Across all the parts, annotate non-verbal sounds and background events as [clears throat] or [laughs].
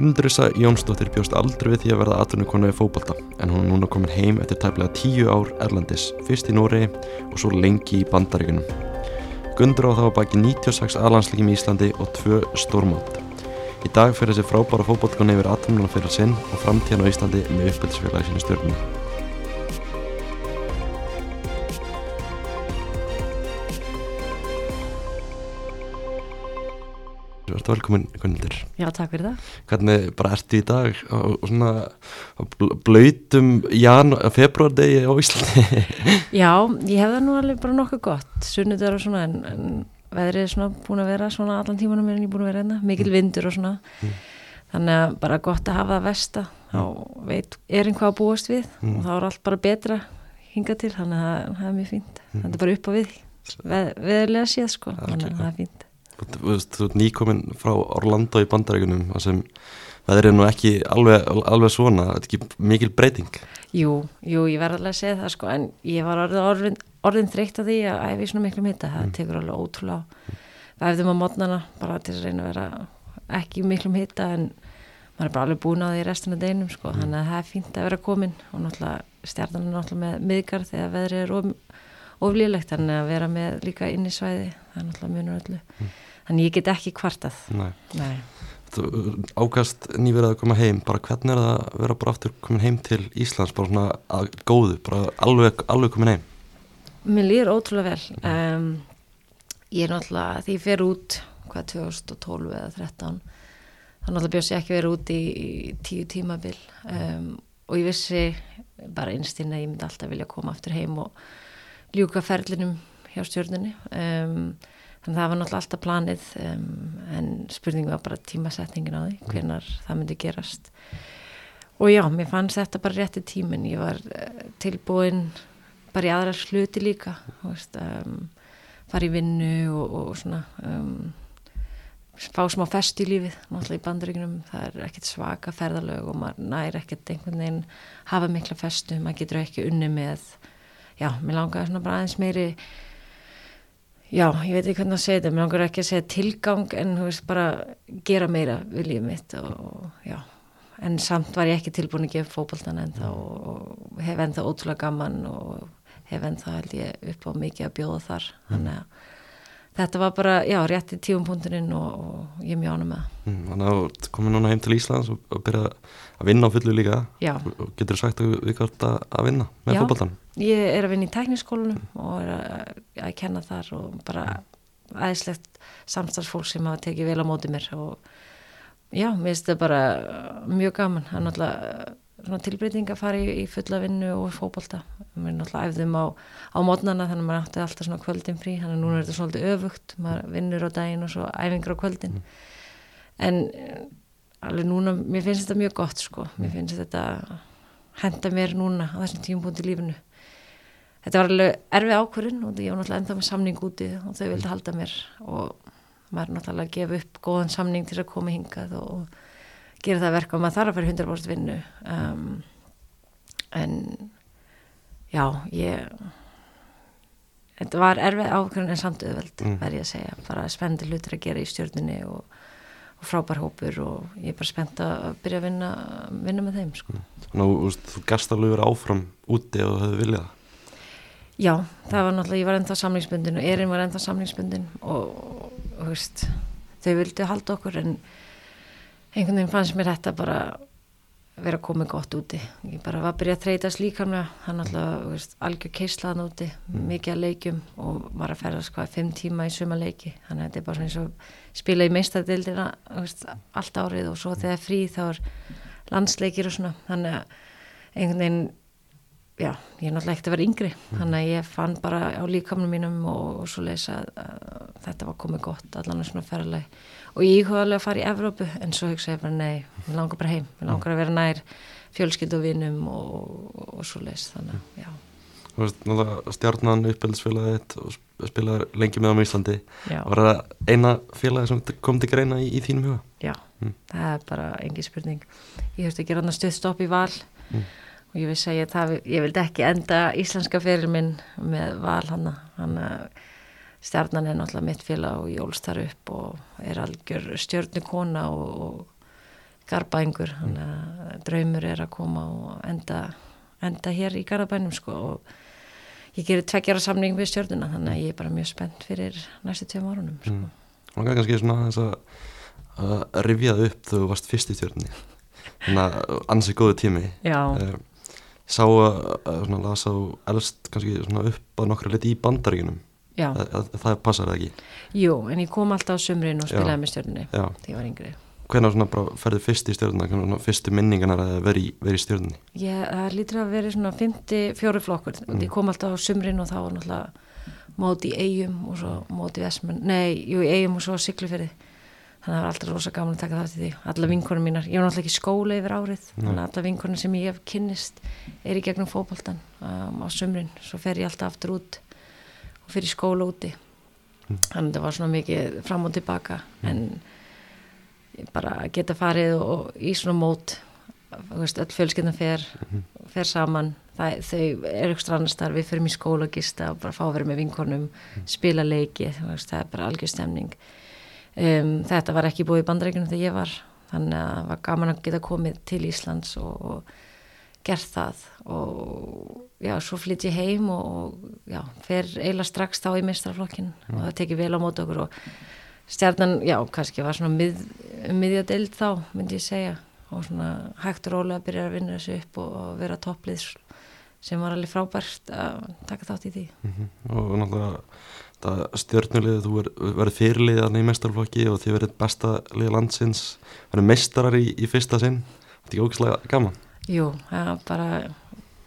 Gunnurissa Jónsdóttir bjóst aldrei við því að verða atvinnukonu í fókbalta en hún er núna komin heim eftir tæplega tíu ár Erlandis, fyrst í Nóri og svo lengi í Bandaríkunum. Gundur á þá baki 96 aðlandsleikim í Íslandi og tvö stórmátt. Í dag fyrir þessi frábára fókbaltkonu yfir atvinnuna fyrir sinn og framtíðan á Íslandi með uppbyldsfélagi sína stjórnum. Þú ert velkomin Gunnildur. Já, takk fyrir það. Hvernig bara ertu í dag á, á svona á bl- blautum jan, februardegi á Íslandi? [laughs] Já, ég hef það nú alveg bara nokkuð gott, sunnudagur og svona, en, en veðrið er svona búin að vera svona allan tímanum meðan ég er búin að vera hérna, mikil vindur og svona, Mm. þannig að bara gott að hafa það vesta, þá veit, er einhvað að búast við Mm. og þá er allt bara betra hingað til, þannig að það- er mjög fínt, Mm. þetta er bara upp á við, Veð, veðurlega séð sko, þannig að það er fínt. Þú veist, þú ert nýkomin frá Orlando í Bandaríkunum þar sem það er nú ekki alveg, alveg svona, þetta er ekki mikil breyting. Jú, jú, ég verði alveg að segja það sko, en ég var orðin, orðin, orðin þreytt á því að æfi svona miklu mita, það Mm. tekur alveg ótrúlega á. Við æfðum á mótnana bara til að reyna að vera ekki í miklum hita en maður er bara alveg búin á því restina deginum sko, Mm. þannig að það er fínt að vera komin og náttúrulega stjarnan er náttúrulega með miðgar þegar veðrið er of, oflílegt, þannig að vera með líka inn í svæði, það er náttúrulega munur öllu. Þannig ég get ekki kvartað, Nei. nei. Þú ákast nýverið að koma heim, bara hvernig er það að vera bara aftur komin heim til Íslands, bara svona að góðu, bara alveg, alveg komin heim? Mér líður ótrúlega vel. Um, Ég er náttúrulega því ég fer út hvað 2012 eða 13 þá náttúrulega bjóðs ég ekki verið út í, í tíu tímabil. Um, og ég vissi bara einstinn að ég myndi alltaf vilja koma aftur heim og ljúka ferlinum hjá stjórnunni um, þannig að það var náttúrulega alltaf planið um, en spurningu var bara tímasetningin á því hvenar það myndi gerast. Og já, mér fannst þetta bara rétti tíminn. Ég var uh, tilbúin bara í aðra hluti líka veist, um, fara í vinnu og, og svona um, fá smá fest í lífið náttúrulega í bandaríkunum, það er ekkert svaka ferðalög og maður næri ekkert einhvern veginn hafa mikla festu, maður getur ekki unni með, já, mér langar svona bara aðeins meiri já, ég veit ekki hvernig að segja þetta mér langar ekki að segja tilgang en þú veist bara gera meira við lífið mitt og, og já, en samt var ég ekki tilbúin að gefa fótboltan en þá og, og hef ennþá ótrúlega gaman og hef ennþá held ég upp á mikið að bjóða þar. Þannig að þetta var bara, já, rétt í tífumpunturinn og, og ég mjög ánum með það. Mm, Þannig að þú ert komin núna heim til Íslands og, og byrja að vinna á fullu líka. Já, og, getur sagt að við hvort að, vinna með Já. fótboltan? ég er að vinna í tekniskólanum og er að, að kenna þar og bara aðeinslegt samstarfsfólk sem hafa tekið vel á móti mér og já, mér finnst þetta bara mjög gaman, það er náttúrulega tilbreyting að fara í, í fulla vinnu og fótbolta, við náttúrulega æfðum á, á mótnana þannig að maður átti alltaf svona kvöldin frí, þannig að núna er þetta svolítið öfugt maður vinnur á daginn og svo æfingar á kvöldin. En eh, alveg núna, mér finnst þetta mjög gott sko, mér finnst þetta henda mér núna á þessum tímpunkti lífinu. Þetta var alveg erfið ákvörðin og ég var náttúrulega enda með samning úti og þau vildi halda mér og maður náttúrulega að gefa upp góðan samning til að koma hingað og gera það verka og maður þarf að fyrir 100% vinnu um, en já, ég þetta var erfið ákvörðin en samt auðveld Mm. verð ég að segja, bara spendi hlutir að gera í stjórnunni og, og frábær hópur og ég er bara spennt að byrja að vinna, vinna með þeim sko. Þannig að þú veist, þú gast alveg verið áfram úti og hefði viljað. Já, það var náttúrulega, ég var ennþá samlingsbundin og Erin var ennþá samlingsbundin og, og veist, þau vildi halda okkur en einhvern veginn fannst mér þetta bara vera komið gott úti. Ég bara var að byrja að er náttúrulega þú veist, algjör keislaðan úti, mikið að leikjum og var að ferðast hvað, fimm tíma í suma leiki, þannig að þetta er bara eins og spila í meistardildina veist, allt árið og svo þegar frí þá er landsleikir og svona, þannig að einhvern veginn já, ég er náttúrulega ekkert að vera yngri. Þannig að ég fann bara á líkamnum mínum og, og svo leysa að, að þetta var komið gott, allan að svona ferðalagi og ég íhuga alveg að fara í Evrópu en svo hugsa ég bara nei, mér langar bara heim mér langar að vera nær fjölskyld og og, og, svo leys þannig að já, Þú veist, náttúrulega stjarnan uppbyldisfélagið þitt og sp- spilaðir lengi með á Íslandi. já, Var það eina félagið sem kom til greina í, í þínum huga? já Mm. það er bara engin spurning ég höfst ekki rann að stuðstopp í val Mm. og ég vissi að ég, það, ég vildi ekki enda íslenska fyrir minn með val hann hann stjarnan er náttúrulega mitt félag og ég ólst þar upp og er algjör stjörnukona og, og garbaengur þannig að draumur er að koma og enda, enda hér í garabænum sko og ég gerir tveggjara samning við stjórnuna þannig að ég er bara mjög spennt fyrir næstu tveim árunum sko. Mm. Og það er kannski svona þess að, að rifjað upp þegar þú varst fyrst í stjórnni þannig að ansið góðu tími. Já, uh, sá að, lasa og elst kannski svona upp að nokkru liti í bandaríkunum já, það, það, passar það ekki? Jú, en ég kom alltaf á sumrin og Já. spilaði með stjórnunni Já, þegar ég var yngri. Bara ferði fyrst í stjórnuna, svona fyrstu minningarnar að vera í, vera í stjórnunni Ég, það lítur að vera svona 54 flokkur. Mm. og ég kom alltaf á sumrin og þá var náttúrulega móti í eigum og svo móti í Vesmun, nei, jú, í eigum og svo siglufyrði þannig að það var alltaf rosa gaman að taka það til því. Alla vinkonum mínar, ég var náttúrulega ekki skóla yfir árið. Þannig að alla vinkonum sem ég hef kynnist er í gegnum fótboltan um, á sumrin, svo fer ég alltaf aftur út og fyrir skóla úti. Þannig að það var svona mikið fram og tilbaka en ég bara geta farið og í svona mót öll fjölskyldan fer fer saman, það, þau eru ekstra annars þar, við fyrir í skóla og gista og bara fá að vera með vinkonum, spila leiki það er bara algjör stemning. Um, þetta var ekki búið í bandarækjunum þegar ég var, þannig að það var gaman að geta komið til Íslands og, og gert það. Og já, svo flytt ég heim og, og já, fer eiginlega strax þá í mistraflokkin og það tekið vel á mót okkur og stjarnan, já, kannski var svona mið, miðjadeild þá, myndi ég segja og svona hægt og rólega að byrja að vinna þessu upp og, og vera topplið sem var alveg frábært að taka þátt í því. Og náttúrulega stjórnulegðu, þú ver- verður fyrirliðið þarna í mestarflokki og þið verður besta liða landsins, verður meistarar í, í fyrsta sinn, þetta er ekki ógæslega gaman. Jú, það var bara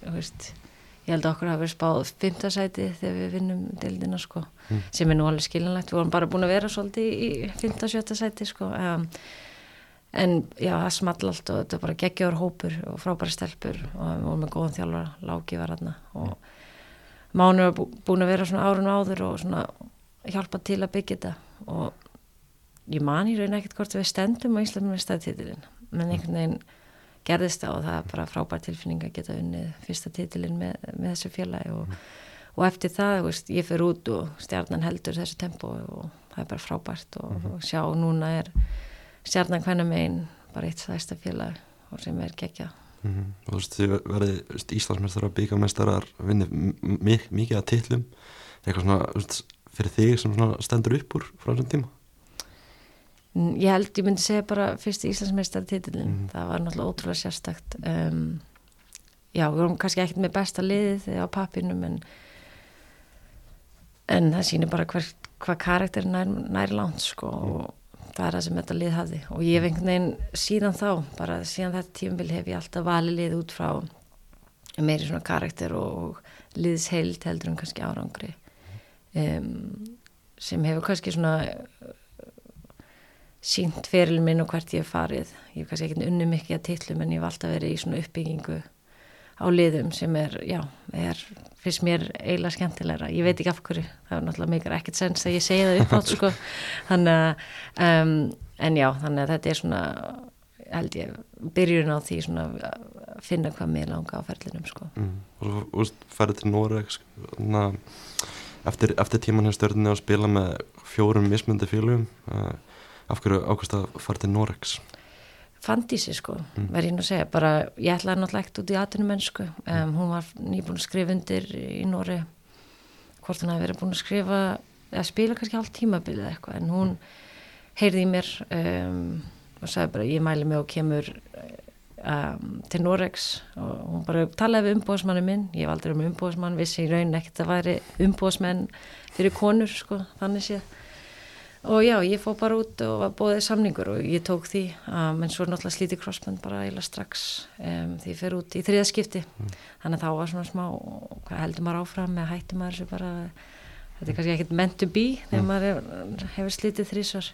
þú veist, ég held að okkur hafi verið spáð fymtasæti þegar við vinnum deildina sko, sem er nú alveg skilinlegt við vorum bara búin að vera svolítið í fymtasjötta sæti sko um, en já, það small allt og þetta bara geggjaður hópur og frábæra stelpur og við vorum með góðan þjálfara, Láki var hann og Mánu var bú- búin að vera svona árun áður og svona hjálpa til að byggja þetta. Og ég man í raun ekkert hvort við stendum á Íslandum með staðtítilinn menn einhvern veginn gerðist það og það er bara frábær tilfinning að geta unnið fyrsta titilinn með, með þessu félagi og, og eftir það, veist, ég fyrir út og stjarnan heldur þessu tempo og það er bara frábært og, og sjá núna er stjarnan hvernig megin bara eitt stærsta félag og sem er gegja mm -hmm. og þú veist, þið verður Íslandsmeistarar, byggameistarar vinnir m- mi- mikið að titlum. Eitthvað svona, veist, fyrir þig sem stendur upp úr frá þessum tíma? Mm, Ég held, ég myndi segja bara fyrst Íslandsmeistar titilinn, Mhm. það var náttúrulega ótrúlega sérstakt. Um, Já, við vorum kannski ekkert með besta liðið á pappinum en en það sýnir bara hver, hvað karakter nær, nær langt sko og það er það sem þetta lið hafði. Og ég hef einhvern veginn síðan þá bara síðan þetta tíumbil hef ég alltaf valið lið út frá meiri svona karakter og liðsheild heldur en kannski árangri. Um, sem hefur kannski svona sínt feril minn og hvert ég hef farið. Ég hef kannski ekkert unni mikið að tillum en ég hef alltaf verið í svona uppbyggingu á liðum sem er, já, er fyrst mér eiginlega skemmtilegra. Ég veit ekki af hverju, það er náttúrulega mikil ekkert sens að ég segja það upp átt sko. [laughs] Þannig að, um, en já þannig að þetta er svona held ég, byrjun á því svona að finna hvað mér langa á ferlinum sko. Mm. og þú ferði til Noreg eftir, eftir tíman hefur stjórnni að spila með fjórum mismundi félugum uh, af hverju ákvæmst að fara til Noregs? Fandísi sko, verð ég nú að segja. Bara, ég ætlaði náttúrulega ekkert út í atvinnum mennsku um, hún var nýbúin að skrifa undir í Nóri hvort hún hafi verið búin að skrifa eða spila kannski hálf tímabilið eitthvað. En hún heyrði í mér um, og sagði bara ég mæli mig og kemur um, til Noregs. Og hún bara talaði við umbóðsmanni minn. Ég hef aldrei um umbóðsmann, vissi í raun ekkert að væri umbóðsmenn fyrir konur sko, þannig séð og já, ég fóð bara út og var bóðið samningur og ég tók því um, en svo náttúrulega slíti crossband bara eiginlega strax um, því ég fer út í þriða skipti. Þannig að þá var svona smá hvað heldur maður áfram með hættum maður þessu bara þetta er kannski ekkert meant to be þegar maður hefur, hefur slítið þrísvar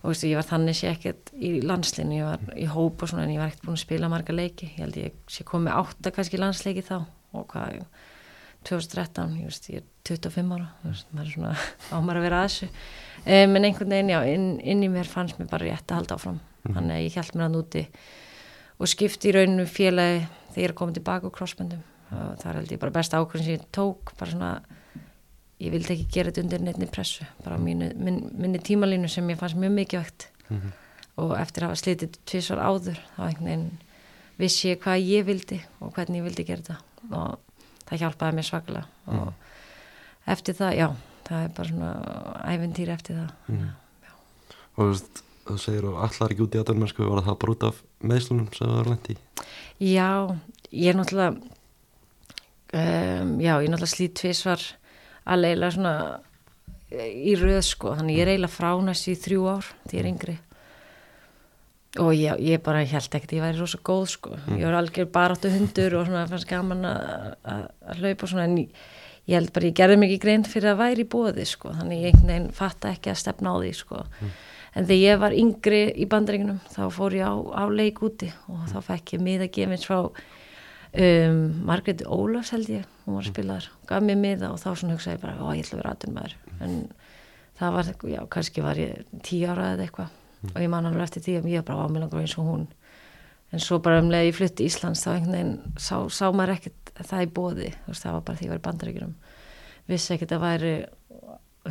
og veistu, ég var þannig sé ekkert í landslinu, ég var í hóp og svona en ég var ekkert búin að spila marga leiki. Ég held ég sé komið átta kannski landsleiki þá og hvað 2013, ég veist, ég er 25 ára veist, maður er svona [laughs] á maður að vera að þessu. Um, en einhvern veginn, já, inn, inn í mér fannst mér bara rétt að halda áfram. Þannig að ég held mér hann úti og skipti í rauninu félagi þegar ég er komið tilbaka úr crossböndum. Og það er held ég bara besta ákvörðin sem ég tók bara svona, ég vildi ekki gera þetta undir neittni pressu, bara á mínu, minn, minni tímalínu sem ég fannst mjög mikið vekt og eftir að hafa slitið tvísvar áður þá einhvern veginn vissi ég hvað ég vildi og hvernig ég vildi gera þetta. Og það hjálpaði mér svaklega og Mm. eftir það, já það er bara svona æventýri eftir það. Mm. og þú veist, þú segir og allar ekki út í aðdörmennsku var það bara út af meðslunum sem það var lendi Já, ég er náttúrulega um, já, ég er náttúrulega slít tvisvar að leila svona eh, í röð sko, þannig ég er eiginlega frá næst í þrjú ár því ég er yngri og ég, ég bara held ekkert ég væri rosa góð sko, ég var algjör baráttu hundur og svona fannst gaman að, hlaupa svona en ég, ég held bara ég gerði mikið grein fyrir að væri í bóði sko, þannig ég einhvern veginn fatta ekki að stefna á því sko. En þegar ég var yngri í bandaríkunum þá fór ég á, á leik úti og þá fekk ég miða gefins frá um, Margreti Ólafs held ég, hún var að spila þar. Gaf mér miða og þá svona hugsaði ég bara ó ég ætla að vera aðdunmaður en það var, já kannski var ég tíu ára eða eitthvað og ég man alveg eftir því að ég var bara ámjölangur eins og hún. En svo bara um leið ég flutti í Íslands þá einhvern veginn sá, sá maður ekkert það í bóði, veist það var bara því að ég var í bandaríkunum vissi ekkert að væri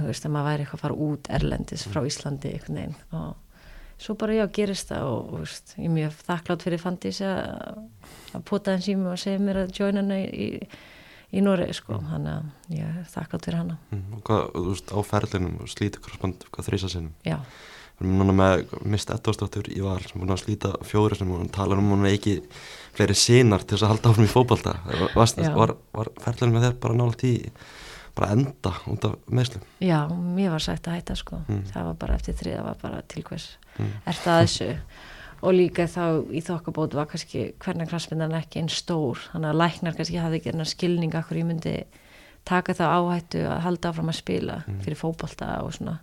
veist að maður væri eitthvað að fara út erlendis frá Íslandi einhvern veginn. Og svo bara já gerist það og veist, ég er mjög þakklátt fyrir Fandís að að pota hans í mig og segja mér að joina hana í, í, Noregi sko, hann að ég er þakklátt fyrir hana. Mm. og hvað, þú veist, á ferlinum slíti krossband, hvað þrísa sinnum? Já, við erum núna með mist ettóstóttur í val sem búin að slíta fjóri sem hún talar um hún ekki fleiri sínar til þess að halda áfram í fótbolta. Var, var, ferlinum með þér bara nála tí bara enda út af meðslum já, mér var sagt að hætta sko. Mm. það var bara eftir þrið, það var bara til hvers Mm. er það þessu. Og líka þá í þokkabót var kannski hvernig kransmyndan ekki einn stór. Þannig að læknar kannski hafði ekki enn skilning akkur ég myndi taka það áhættu að halda áfram að spila fyrir fótbolta og svona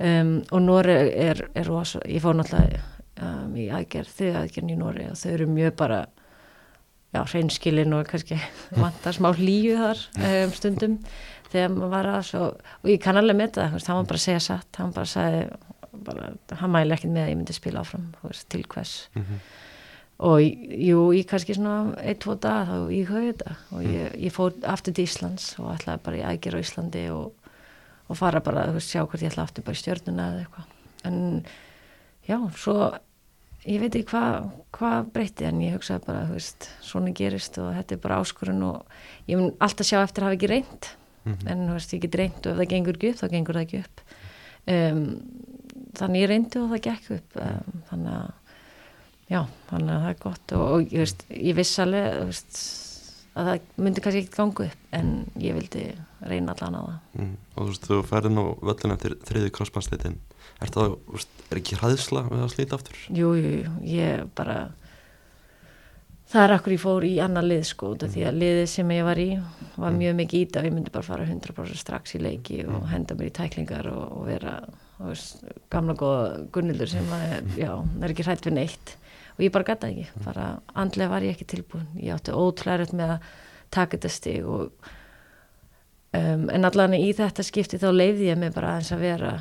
um, og Nóri er, er rosa, ég fór náttúrulega um, í aðgerð, þau aðgerðin í Nóri og þau eru mjög bara já, hreinskilin og kannski [laughs] vantar smá hlýju þar um, stundum þegar maður var að svo, og ég kann alveg með það, hann var bara að segja satt hann bara sagði bara, hann mæli ekkert með að ég myndi spila áfram veist, til hvers Mhm. og jú, ég kannski svona ein, tvo dag þá ég höfði þetta og ég, ég fór aftur til Íslands og ætlaði bara í aðgerð á Íslandi og, og fara bara, veist, sjá hvort ég ætla aftur bara í stjörnuna eða eitthvað. En já, svo ég veit ekki hvað hva breytti en ég hugsaði bara, þú veist, svona gerist og þetta er bara áskorun og ég mun alltaf sjá eftir að hafa ekki reynd Mhm. en þú veist, ég get reynd og ef það gengur ekki upp þá gengur það ekki upp. Um, þannig ég reyndi og það gekk upp. Um, þannig að já, þannig að það er gott. Og, og ég, veist, ég viss alveg þú veist, að það myndi kannski ekkert ganga upp en ég vildi reyna allan á það. Mm. og þú veist, þú ferðin á völlin eftir þriði krossbandslitin er það, veist, er ekki hræðsla við að slíta aftur? jú, jú, jú, ég bara það er akkur ég fór í annar lið sko, af því að liðið sem ég var í var mjög mikið í það, ég myndi bara fara 100% strax í leiki og henda mér í tæklingar og, og vera, veist, gamla góða gunnildur sem að, [laughs] já, er ekki hrætt við neitt og ég bara gæta ekki, bara andlega var ég ekki tilbúin, ég átti ótrúlega með að taka þetta stig og um, en allan í þetta skipti þá leiði ég mig bara aðeins að vera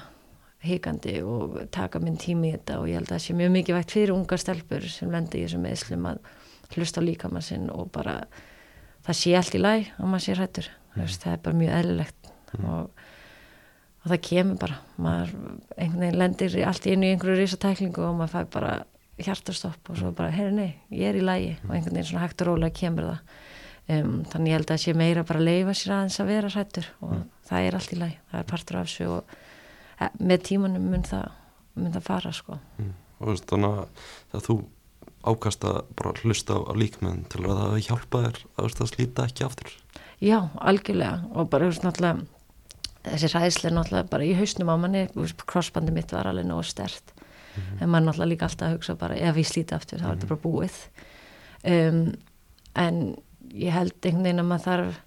hikandi og taka minn tími í þetta. Og ég held að það sé mjög mikið vægt fyrir unga stelpur sem lendi í þessum meðslum að hlusta á líkamann sinn og bara það sé allt í læg að maður sé hrættur mm. það er bara mjög eðlilegt og, og það kemur bara. Maður einhvern veginn lendir allt í einu í einhverju risatæklingu og maður fær bara hjartastopp og svo bara, heyri nei, ég er í lægi og einhvern veginn svona hægt og rólega kemur það. Um, þannig ég held að það sé meira bara að leifa sér aðeins að vera hrættur og það er allt í læg, það er partur af þessu og eh, með tímanum mun það mun það fara sko. Mm. og þannig að þegar þú ákast að bara hlusta á, líkmenn til að það hjálpa þér að, slíta ekki aftur? Já, algjörlega. Og bara, þú veist, náttúrulega þessi ræðsli er náttúrulega bara í hausnum á manni crossbandi mitt var alveg nógu stert en maður náttúrulega líka alltaf að hugsa bara ef ég slíti aftur, þá er þetta bara búið. Um, en ég held einhvern veginn að maður þarf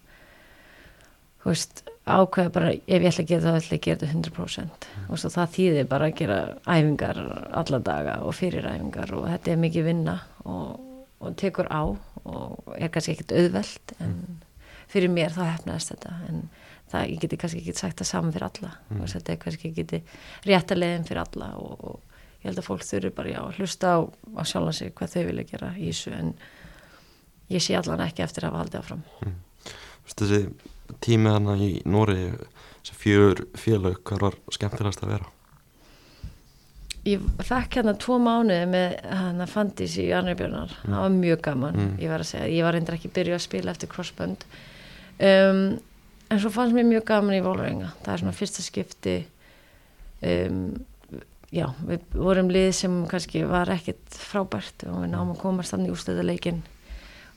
þú veist, ákveða bara ef ég ætla að gera það, ætla ég að gera þetta 100% og svo það þýðir bara að gera æfingar alla daga og fyrir æfingar og þetta er mikið vinna og, og tekur á og er kannski ekkert auðvelt en fyrir mér þá hefnaðist þetta. En það, ég geti kannski ekki sagt það saman fyrir alla. Mm. og þetta er kannski ekki réttalegin fyrir alla og, og ég held að fólk þurfi bara já, að hlusta á, á sjálfan sig hvað þau vilja gera í þessu en ég sé allan ekki eftir að haldið áfram. Veist, þessi tími þannig í Nóri þessi fjör félög, hvað var skemmtilegast að vera? ég fekk hérna tvo mánuði með hérna Fandís í Arnir Björnar. Það var mjög gaman, Mm. ég var að segja. Ég var reyndar ekki byrjuð að spila eftir crossband. Um, en svo fannst mér mjög gaman í Vólarenga, það er svona fyrsta skipti um, já, við vorum lið sem kannski var ekkit frábært og við náum að komast þannig úrstöðuleikin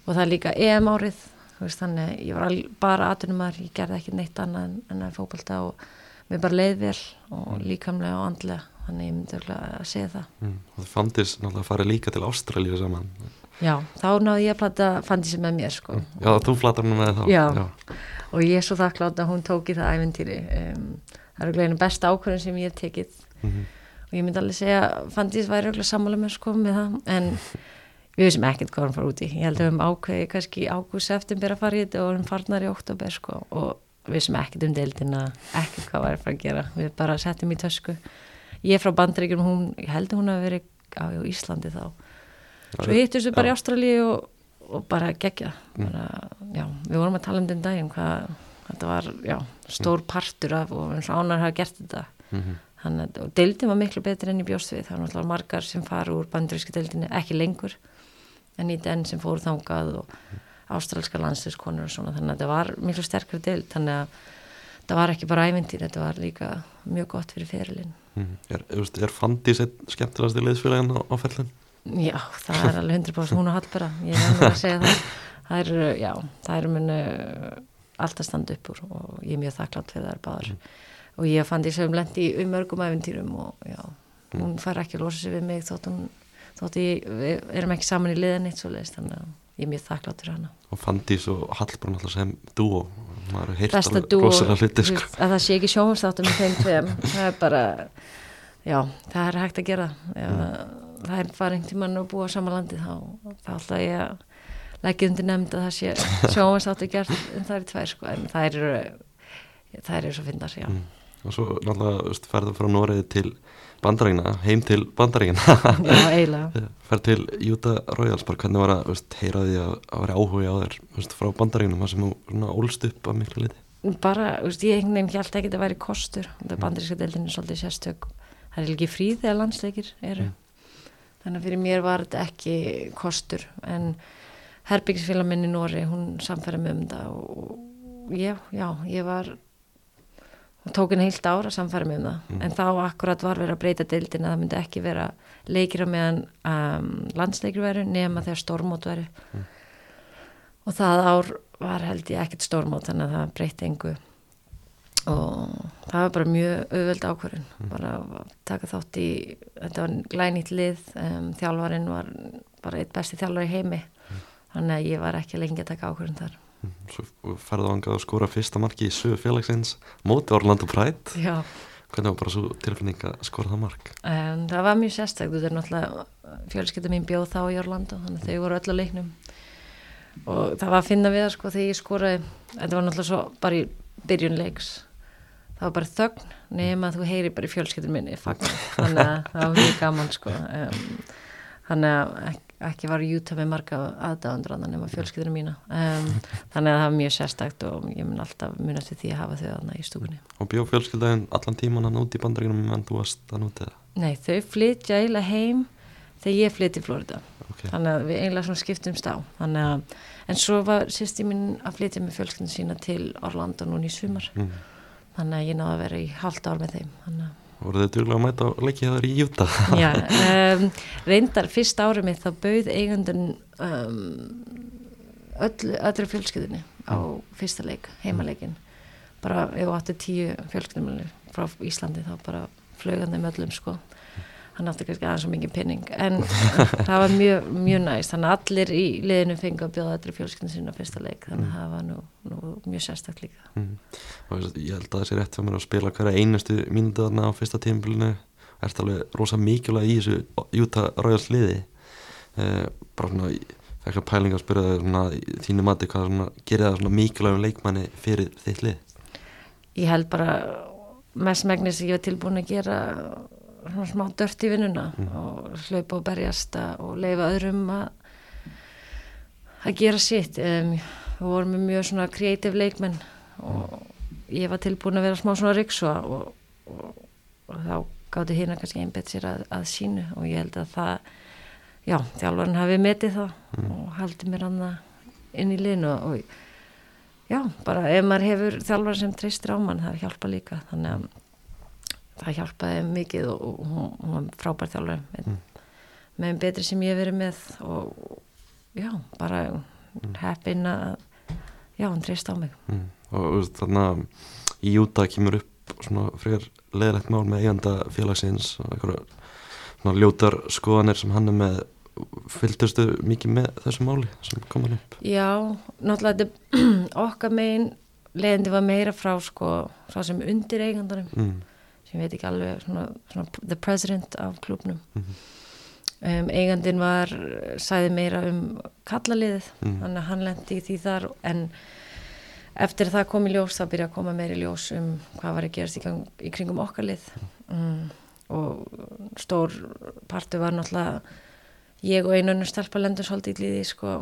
og það er líka EM árið veist, þannig að ég var al- bara aðtunumar ég gerði ekki neitt annað en, en að fókbalta og mér bara leið vel og líkamlega og andlega þannig ég myndi örugglega að segja það Mm. Og það fandist náttúrulega að fara líka til Ástralíu saman. já, þá náði ég að plata fandi sem með mér sko Já, þú flatar hann með þá. Já. og ég er svo þakklátt að hún tók í það æventýri um, það er glæðinu besta ákvörðin sem ég hef tekið Mhm. Og ég myndi alveg segja að Fandís væri auðvitað sammála með sko með það. En við vissum ekkert hvað hann fara út í. Ég held að við höfum ákveði kannski í ágúst september að fara í þetta og við farnar í oktober sko. Og við vissum ekkert um deildina ekkert hvað væri að fara að gera. Við bara settum í tösku. Ég frá bandaríkjum hún, ég held að hún hafi verið á Íslandi þá. Svo hittum við bara í Já. Ástralíu og, og bara gegja bara, já, við vorum að tala um den daginn hvað þetta var já, stór partur af og ánar hafa gert þetta. Mhm. Þannig, að- deildin var miklu betri enn í bjóst við það var náttúrulega margar sem fara úr bandaríski deildinni ekki lengur en í den sem fóru þangað og ástralska landsliðskonur og svona. Þannig að þetta var miklu sterkari deild. Þannig að þetta var ekki bara ævintýr þetta var líka mjög gott fyrir ferilinn. Mhm. Er, er einn skemmtilegast í liðsfélagin á, á fellin? Já, það er alveg 100% hún og Hallbera, ég er að segja það. Það er, já, það er munu alltaf standa upp úr og ég er mjög þakklátt fyrir þær báðar og ég fann því sem lendi í um mörgum æfintýrum og já, hún fær ekki að losa sig við mig þótt hún, þótt ég, við erum ekki saman í liðan eitt svo leiðist, þannig að ég er mjög þakklátt fyrir hana Og fandís og Hallbrún alltaf sem dúo. Maður hefur heyrt Besta alveg rosalega hluti, sko. að það sé ekki sjónvastáttum með þeim tveim, það er bara já, það er hægt að gera ef það er bara einhvern tímann að búa á sama landi þá, þá ætla ég að leggja undir nefnd að það sé [laughs] sjónvastáttu gert en það er tvær sko, en það eru það eru svo fyndar, já Mm. Og svo náttúrulega ferðu frá Noreði til bandaríkina, heim til bandaríkina. já, eiginlega. [laughs] Ferð til Utah Royals, bara hvernig var að heyra því að, að vera áhuga á þér veist, frá bandaríkinum, það sem þú ólst upp að miklu liti. bara, veist, ég einhvern veginn held ekki að það væri kostur, það bandaríska deildin er svolítið sérstök, það er ekki frí þegar landsleikir eru. Þannig að fyrir mér var þetta ekki kostur. En herbyggisfélag minn í Nóri, hún samfæra mig um það og já, já, ég var hún tók henni heilt ára að samfæra mig um það. En þá akkurat var verið að breyta deildin að það myndi ekki vera leikir á meðan um, landsleikir veru nema þegar stórmót veru og það ár var held ég ekkert stórmót þannig að það breytti engu. Og það var bara mjög auðveld ákvörðun. Bara að taka þátt í þetta var glænýtt lið um, þjálfarinn var bara eitt besti þjálfar í heimi. Þannig að ég var ekki lengi að taka ákvörðun þar. Mm. Svo ferðu angað að skora fyrsta marki í sögu félagsins móti Orlando Pride. Já, Hvernig var bara svo tilfinning að skora það mark? en það var mjög sérstakt þetta er náttúrulega fjölskylda mín bjóð þá í Orlando þannig að þau voru öll á leiknum. Og það var að finna við það sko þegar ég skoraði þetta var náttúrulega svo bara í byrjun leiks. Það var bara þögn nema að þú heyri bara í fjölskyldun minni þannig að það var mjög gaman sko. Um, þannig að ekki, var Utah með marga aðdáðandur annað nema fjölskyldunum mína um, [laughs] þannig að það var mjög sérstakt og ég mun alltaf munast við því að hafa þau aðna í stúkunni. Og bjó fjölskyldaðin allan tíman hann út í bandaríkinum meðan þú varst hann út eða? Nei, þau flytja eiginlega heim þegar ég flytti í Florida. Ok. þannig að við eiginlega svona skiptumst á þannig að, en svo var sérst ég minn að flytja með fjölskyldin sína til Orlando núna í sumar. Mm. þannig að ég náði að vera í halvt ár með þeim. Þannig að Voru þið duglega að mæta á leikið þar í Utah? Já, [laughs] um, reyndar fyrst árið mitt þá bauð eigundun um, öll, öllri fjölskyldinni á fyrsta leik, heimaleikin bara ef þú átti tíu fjölskyldinni frá Íslandi þá bara flögandi með öllum sko hann átti kannski aðeins svo mikið pinning en [laughs] það var mjög, mjög næst þannig að allir í liðinu fengi að bjóða öllri fjölskyldinu sína fyrsta leik. Þannig að það var nú, nú mjög sérstak líka. Mm. Ég held að það sé rétt fyrir mér að spila hverja einustu mínútu þarna á fyrsta tímabilinu. Ert alveg rosa mikilvæg í þessu Utah Royals liði. Eh, Bara svona, ég fekk að spyrja í þínu mati hvað svona, gerir það svona mikilvægum leikmanni fyrir þitt lið? Ég held bara mest megnis ég var tilbúin að gera smá dört í vinnuna og hlaupa og berjast að- og leifa öðrum að að gera sitt. Um, við vorum með mjög svona kreatív leikmenn og ég var tilbúin að vera smá svona riksa og, og, og þá gáttu hérna kannski einbett sér að, að sínu og ég held að það já, þjálfarinn hafi metið það mm. og haldi mér hann inn í linu og, og já, bara ef maður hefur þjálfarinn sem treystir á mann, það hjálpa líka. Þannig að það hjálpaði mikið og, hún, hún var frábær þjálfarinn mm. með betri sem ég hef verið með og já, bara mm. heppin að já, hann treyst á mig mm. og þannig að í Júta kemur upp svona frekar leðilegt mál með eiganda félagsins og eitthvað ljótar skoðanir sem hann er með fylgdustu mikið með þessu máli sem kom hann upp? Já, náttúrulega [clears throat] okkar megin leðindi var meira frá sko frá sem undir eigandarum mm. Sem veit ekki alveg svona, svona the president af klubnum mm -hmm. um, eigandin var sæði meira um kallaliðið mm. þannig að hann lendi í því þar en eftir það kom í ljós þá byrja að koma meiri ljós um hvað var að gerast í, gang, í kringum okkar lið mm. og stór partu var náttúrulega ég og einu önnur stelpa lendur svolítið í því sko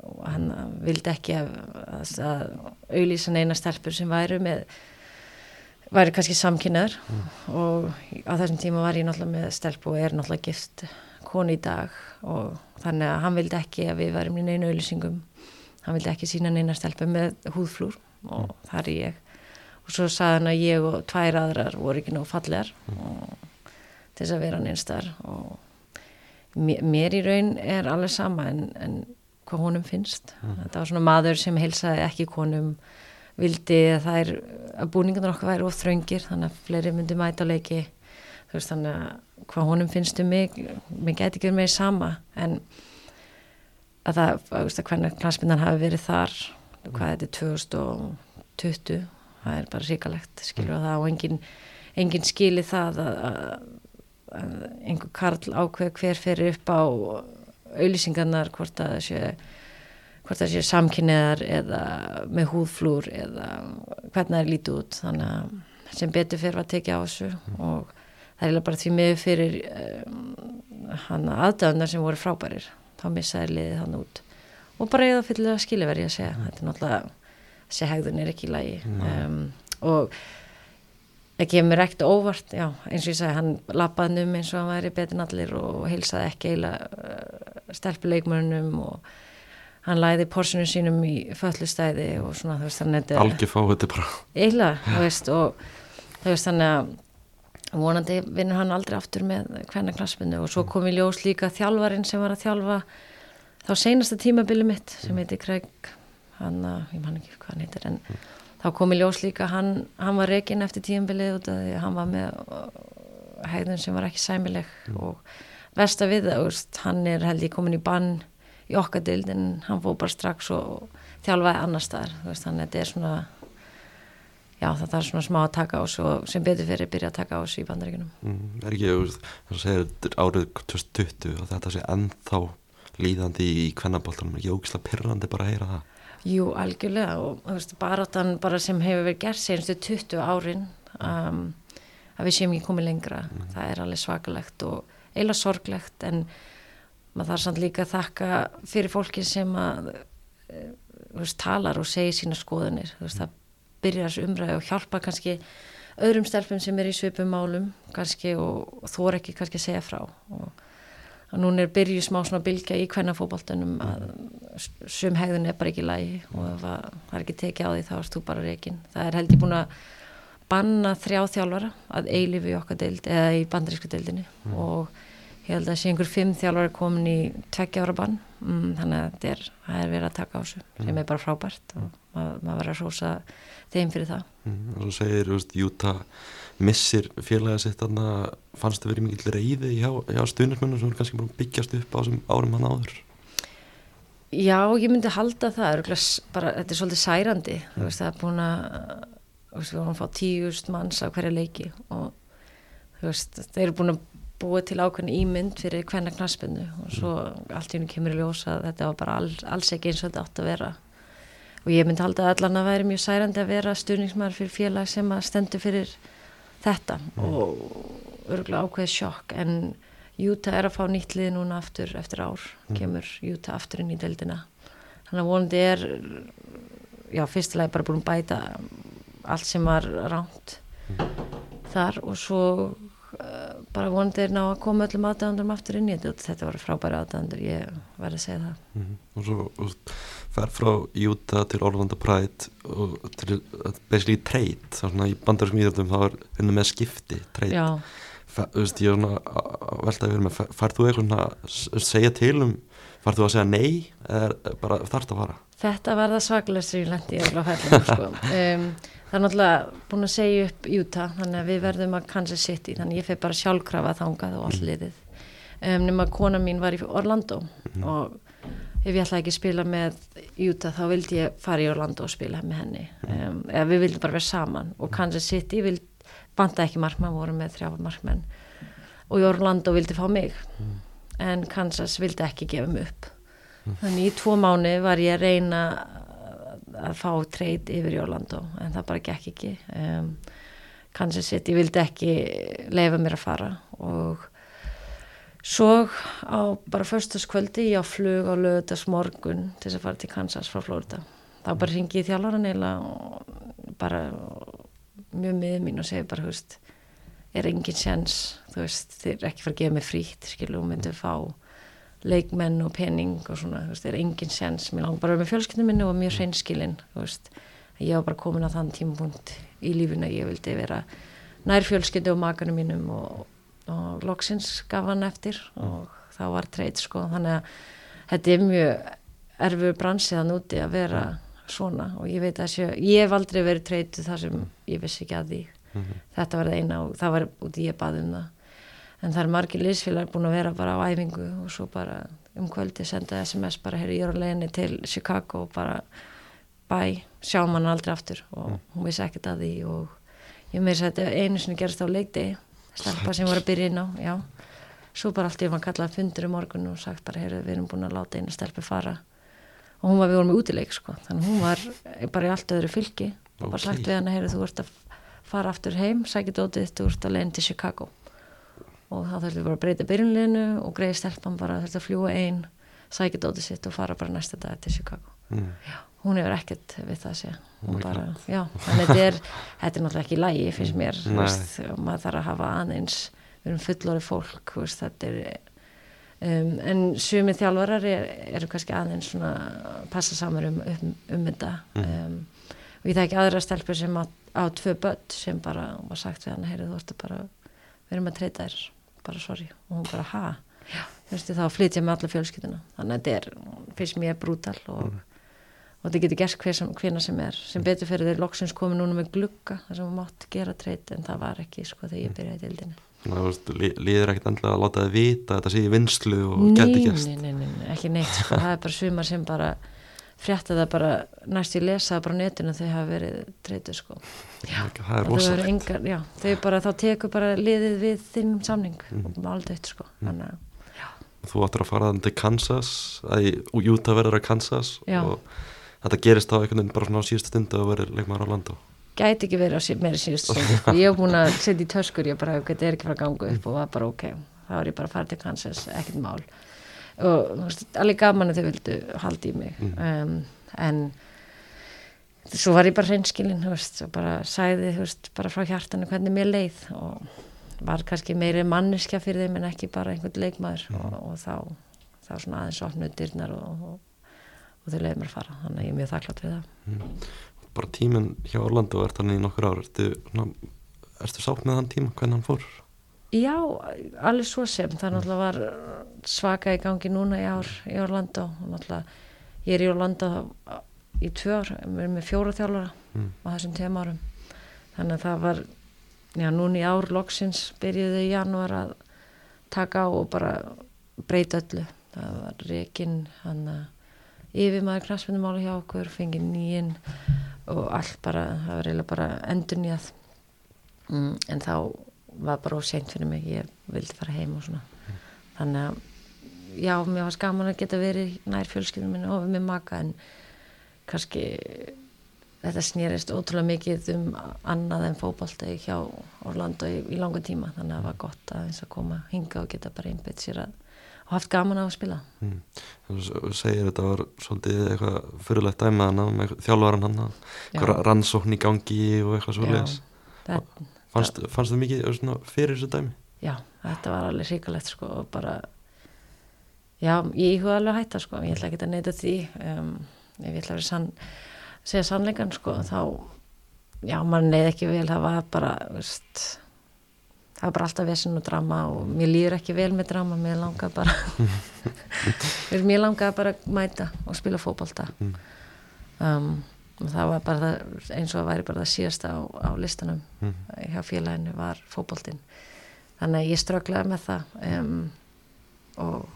og hann vildi ekki að, að auðlýsa neina stelpur sem væru með væri kannski samkynnaður mm. og á þessum tíma var ég náttúrulega með stelp og er náttúrulega gift koni í dag og þannig að hann vildi ekki að við varum í neina auðlýsingum hann vildi ekki sína neina stelpu með húðflúr og mm. það er ég og svo saði hann að ég og tvær aðrar voru ekki nóg fallegar mm. til þess að vera neinstar og mér, mér í raun er alveg sama en, en hvað honum finnst mm. þetta var svona maður sem heilsaði ekki konum vildi að það er að búningarnar okkar væri ofþröngir þannig að fleiri myndi mæta á leiki þú veist þannig að hvað honum finnst um mig mér geti ekki verið með sama en að það, að veist að hvernig klassmyndan hafi verið þar hvað þetta er 2020 það er bara síkalegt skilur mm. það og engin, engin skili það að, að einhver karl ákveð hver fyrir upp á auðlýsingarnar hvort að sé hvort það sé samkynniðar eða með húðflúr eða hvernig það er lítið út. Þannig að sem betur fyrir að tekja á þessu og það er bara því með fyrir um, hann aðdöðunar sem voru frábærir. Þá missaði liðið hann út. Og bara eða fyrir að skilja verið að segja. Þetta er náttúrulega, þessi hegðun er ekki í lagi. Um, og það kemur ekkert óvart já, eins og ég sagði, hann lappaði um eins og hann væri betin allir og heilsaði ekki eila uh, stelpuleikmörnum og hann læði porsinu sínum í föllustæði og svona þú veist þannig að algjör fáið þetta bara eila, þú veist og þú veist þannig að vonandi vinnur hann aldrei aftur með hvernig klassbundu og svo kom í ljós líka þjálfarin sem var að þjálfa þá seinasta tímabili mitt sem heiti Craig. Hann, ég man ekki hvað hann heitir en mm. þá kom í ljós líka hann, hann var reygin eftir tíumbilið út af því að hann var með hægðun sem var ekki sæmileg. Mm. og versta við það, hann er held ég komin í bann í okkadild en hann fóð bara strax og þjálfaði annar staðar, þannig að þetta er svona já það er svona smá að taka á og sem betur fyrir byrja að taka á þessu í bandaríkunum mm, Er ekki, þú segir árið 2020 og þetta sé ennþá líðandi í kvennaboltanum, ekki ógislega pyrrandi bara að heyra það? Jú, algjörlega og veist, baráttan bara sem hefur verið gert senstu 20 árin um, að við séum ekki komið lengra. Mm. það er alveg svakalegt og eila sorglegt en maður þarf samt líka að þakka fyrir fólki sem að eh, veist, talar og segir sína skoðanir veist, það byrjar þessu umræði og hjálpa kannski öðrum stelpum sem er í svipum málum kannski og, og þú er ekki kannski að segja frá og núna er byrju smá svona bilgja í hvernafóboltunum að sum hegðun er bara ekki lægi og ef það er ekki tekið á því þá erst þú bara reygin. Það er held ég búin að banna þrjá þjálfara að eilifu í okkar deild eða í bandarísku deildinni mm. og ég held að sé einhver fimm þjálfara komin í tveggja ára bann mm, þannig að þetta er, er verið að taka á þessu mm. sem er bara frábært og maður ma verður að sósa þeim fyrir það. Mm, og svo segir, Júta missir félagið sitt þannig að fannst það verið mikil reyði hjá, hjá stuðnismennum sem er kannski bara byggjast upp á þessum árum hann áður Já, ég myndi halda það bara, þetta er svolítið særandi mm. veist, það er búin að við vorum að fá tíust manns á hverja leiki og veist, þeir eru búin að búa til ákveðin ímynd fyrir hvernig knaspinu og svo mm. allt í húnu kemur í ljósa að þetta var bara all, alls ekki eins og þetta átt að vera og ég myndi halda að allan að væri mjög særandi að vera stuðningsmæður fyrir félag sem að stendur fyrir þetta mm. og örgulega ákveði sjokk en Júta er að fá nýtt lið núna aftur eftir ár, mm. kemur Júta aftur inn í deildina þannig að vonandi er já, fyrstulega bara búin bæta allt sem var ránt mm. þar og svo bara vonandi er ná að koma öllum aðdæðandurum aftur inn í þetta. Þetta var frábæri aðdæðandur, ég verði að segja það. Mm -hmm. og svo fer frá Utah til Orlando Pride og til basically trade. Þá svona í bandarskum íðjöldum þá er vinnum með skipti trade. Þú veist ég er svona veltaði að vera með færð þú eitthvað að segja til um þú að segja nei eða bara þarft að fara? Þetta var það svaklega sem ég lendi í öll á fellinu sko. [laughs] Um, það er náttúrulega búin að segja upp Utah þannig að við verðum að Kansas City þannig ég feg bara sjálfkrafa þangað og all liðið. Um, nema kona mín var í Orlando mm. og ef ég ætlaði ekki að spila með Utah þá vildi ég fara í Orlando og spila með henni. Um, eða við vildum bara vera saman og Kansas City vild, banda ekki markmann, voru með þrjá markmann og í Orlando vildi fá mig. Mm. En Kansas vildi ekki gefa mig upp. Mm. þannig í tvo mánu var ég að reyna að fá treyt yfir í Orlando en það bara gekk ekki. Um, Kansas City vildi ekki leifa mér að fara og svo á bara förstaskvöldi ég á flug á lögutas morgun til að fara til Kansas frá Florida. Þá bara ringi ég þjálfara neila og bara mjög miður mín og segi bara húst er engin sjans þú veist, þeir ekki fara að gefa mig frítt skilu og myndi að fá leikmenn og pening og svona, þú veist, það er engin sens mér langar bara með fjölskyldinu minni og mjög hreinskilinn, þú veist, ég var bara komin á þann tímapunkt í lífuna ég vildi vera nær fjölskyldu og makanum mínum og, og loksins gaf hann eftir og þá var treyt sko, þannig að þetta er mjög erfur bransið að núti að vera svona og ég veit að sjö, ég hef aldrei verið treytu þar sem ég vissi ekki að því mm -hmm. þetta var það eina og það var út í ég baðum það en það er margir liðsfélag búin að vera bara á æfingu og svo bara um kvöldi senda SMS bara hér í Jóraleginni til Chicago og bara bæ, sjá mann aldrei aftur og mm. hún vissi ekkert að því og ég meiri að þetta einu sinni gerast á leikdi stelpa sem voru að byrja inn á já. svo bara allt ég var kallað fundur í morgun og sagt bara, heyrðu, við erum búin að láta einu stelpi fara og hún var, við vorum í útileik sko, þannig hún var bara í allt öðru fylki okay. bara sagt við hann, heyrðu, þú ert að fara aftur heim, sækit ótið, þú ert að leiðin til Chicago. Og þá þurfti bara að breyta byrjunleginu og greiði stelpann bara þurfti að fljúa einn sækja dótið sitt og fara bara næsta dag til Chicago. Mm. já, hún hefur ekkert við það að segja. Oh bara, já, þetta er þetta er náttúrulega ekki lægi finnst mér veist, maður þarf að hafa aðeins við erum fullorið fólk veist, þetta er um, en sumið þjálfarar eru er kannski aðeins svona passa samar um, um, um þetta. Mm. um, og ég það ekki aðra stelpur sem á, á tvö börn sem bara var sagt við hann, heyrðu þú ert að bara við erum að treyta þér. Bara sorry. Og hún bara ha? Þú veist þá flytja með alla fjölskytuna þannig að þetta er fyrst mér brútal og, mm. og þetta getur gert hver sem, er. Sem betur fyrir þeir loksins komið núna með glugga þar sem við mátt gera treyt en það var ekki sko þegar ég byrjaði í dildinu Líður ekkert andlega að láta þið vita þetta sé í vinslu og geti gæst Nei, nei, nei, ekki neitt sko, [laughs] það er bara svimar sem bara frétta það bara næst í lesa bara netinu þau hafa verið treytu sko já, það er rosalegt þau bara þá teku bara liðið við þinn samning mm. og aldrei eitt sko mm. þannig að Þú áttur að fara þannig til Kansas og Júta verður að Kansas já. og þetta gerist á einhvern veginn bara svona á síðustu stundu að verður leikmaður á landa Gæti ekki verið á sí, meira síðustu stundu [laughs] ég hef búin að setja í töskur ég bara, þetta er ekki frá gangu upp mm. og var bara ok þá er ég bara að fara til Kansas, ekkert mál og veist, allir gaman að þau vildu haldi í mig mm. um, en svo var ég bara hreinskilin og bara sæði veist, bara frá hjartanu hvernig mér leið og var kannski meiri manneskja fyrir þeim en ekki bara einhvern leikmaður mm. og, og þá, þá svona aðeins opnuð dyrnar og, og, og þau leiði mér að fara þannig að ég er mjög þakklátt við það mm. Bara tíminn hjá Orlando er þannig í nokkur ár ertu, ertu sátt með þann tíma, hvernig hann fór? Já, alveg svo sem. Það náttúrulega var svaka í gangi núna í ár í Orlando. Ég er í Orlando í tvö ár, við erum með fjóra þjálfara mm. á þessum tegum árum. Þannig að það var já, núna í ár loksins byrjuði í janúar að taka á og bara breyta öllu. Það var reygin hann að yfir maður knastmyndumáli hjá okkur fengið nýjinn og allt bara, það var eiginlega bara endur nýjað mm, en þá var bara óseint fyrir mig ég vildi fara heim og svona mm. þannig að já, mér var skaman að geta verið nær fjölskyldunum minna og með maka en kannski þetta snýrist ótrúlega mikið um annað en fókbalta hjá Orlando í, í langa tíma þannig að það var gott að eins að koma hinga og geta bara einbeitt sér að og haft gaman á að spila mm. Þú segir þetta var svolítið eitthvað fyrirlegt dæma hana með þjálfvaran hann rannsókn í gangi og eitthvað svolítið Fannst, fannst það mikið fyrir þessu dæmi? já, þetta var alveg hrikalegt sko og bara já, ég íhuga alveg að hætta sko ég ætla ekki að neyta því um, ef ég ætla að sann, segja sannleikan sko þá, já, mann neyð ekki vel það var bara, veist það var bara alltaf vesen og drama og mér líður ekki vel með drama, mér langar bara [laughs] [laughs] mér langar bara mæta og spila fókbalta Mm. um, og það var bara það, eins og það væri bara það síðasta á, á listanum Mm. hjá félaginu var fókbaltinn þannig að ég strögglaði með það um, og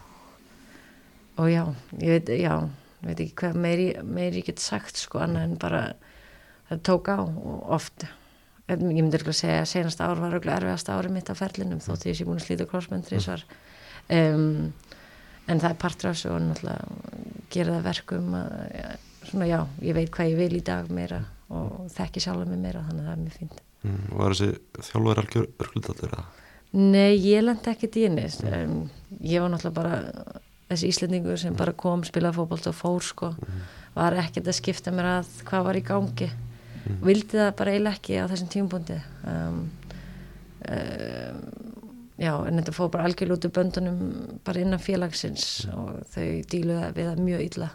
og já, ég veit, já ég veit ekki hvað meiri, meiri ég get sagt sko annað en bara það tók á og oft ég myndi ekki að segja að senast ár var erfiðasta ári mitt á ferlinum þótt ég sé búin að slíta crossbundri svar um, en það er partur af þessu og náttúrulega gera það verkum að, svona já, ég veit hvað ég vil í dag meira og þekki sjálf mig meira þannig að það er mjög fínt. Mm. Var þessi þjálfur algjör örguldatur eða? Nei, ég lendi ekki dýni um, ég var náttúrulega bara þessi íslendingur sem bara kom, spilaði fótbolt og fór sko, var ekkert að skipta mér að hvað var í gangi. Vildi það bara eiginlega ekki á þessum tímpundi um, um, já, en þetta fór bara algjörl út úr böndunum bara innan félagsins og þau díluða við það mjög illa